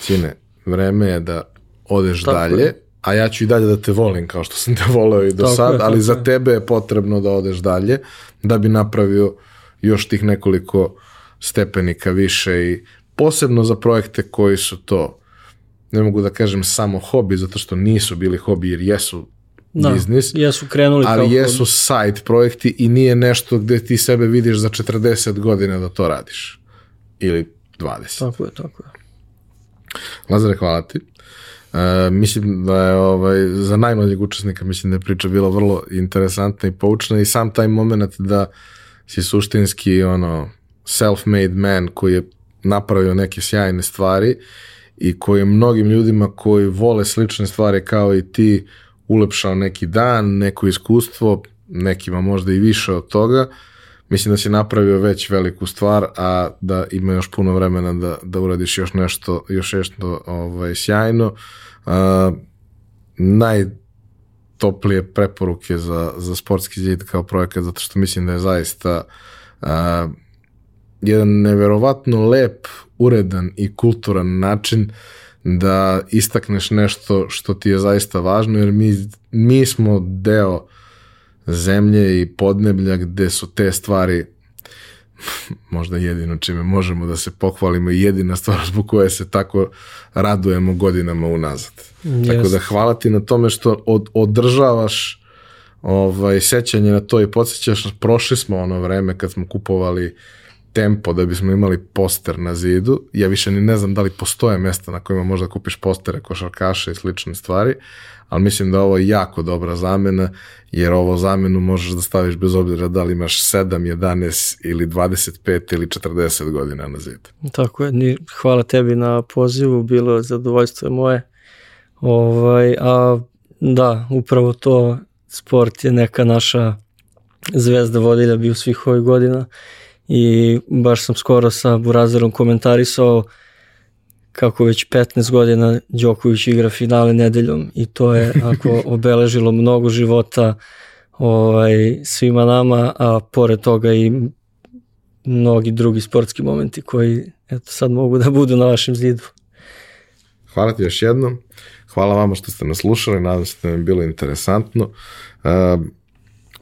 sine, vreme je da odeš Tako dalje, je. A ja ću i dalje da te volim kao što sam te *laughs* voleo i do Tako sad, je, ali za tebe je potrebno da odeš dalje da bi napravio još tih nekoliko stepenika više i posebno za projekte koji su to ne mogu da kažem samo hobi, zato što nisu bili hobi jer jesu da, biznis. Jesu krenuli ali kao jesu hobi. side projekti i nije nešto gde ti sebe vidiš za 40 godina da to radiš. Ili 20. Tako je, tako je. Lazare, hvala ti. Uh, mislim da je ovaj, za najmlađeg učesnika mislim da je priča bila vrlo interesantna i poučna i sam taj moment da si suštinski ono self-made man koji je napravio neke sjajne stvari i koji je mnogim ljudima koji vole slične stvari kao i ti ulepšao neki dan, neko iskustvo, nekima možda i više od toga, mislim da si napravio već veliku stvar, a da ima još puno vremena da, da uradiš još nešto, još nešto ovaj, sjajno. Uh, najtoplije preporuke za, za sportski zid kao projekat, zato što mislim da je zaista uh, jedan neverovatno lep, uredan i kulturan način da istakneš nešto što ti je zaista važno, jer mi, mi smo deo zemlje i podneblja gde su te stvari *laughs* možda jedino čime možemo da se pohvalimo i jedina stvar zbog koje se tako radujemo godinama unazad. Yes. Tako da hvala ti na tome što od, održavaš ovaj, sećanje na to i podsjećaš, prošli smo ono vreme kad smo kupovali uh, tempo da bismo imali poster na zidu. Ja više ni ne znam da li postoje mesta na kojima možda kupiš postere košarkaša i slične stvari, ali mislim da ovo je jako dobra zamena, jer ovo zamenu možeš da staviš bez obzira da li imaš 7, 11 ili 25 ili 40 godina na zidu. Tako je, hvala tebi na pozivu, bilo je zadovoljstvo moje. Ovaj, a da, upravo to, sport je neka naša zvezda vodilja bio svih ovih godina i baš sam skoro sa Burazerom komentarisao kako već 15 godina Đoković igra finale nedeljom i to je *laughs* ako obeležilo mnogo života ovaj, svima nama, a pored toga i mnogi drugi sportski momenti koji eto, sad mogu da budu na vašem zidu. Hvala ti još jednom. Hvala vama što ste nas slušali, nadam se da vam je bilo interesantno. Uh,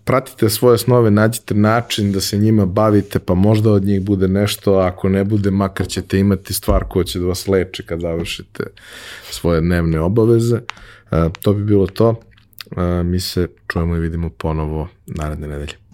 pratite svoje snove, nađite način da se njima bavite, pa možda od njih bude nešto, a ako ne bude, makar ćete imati stvar koja će da vas leči kad završite svoje dnevne obaveze. Uh, to bi bilo to. Uh, mi se čujemo i vidimo ponovo naredne nedelje.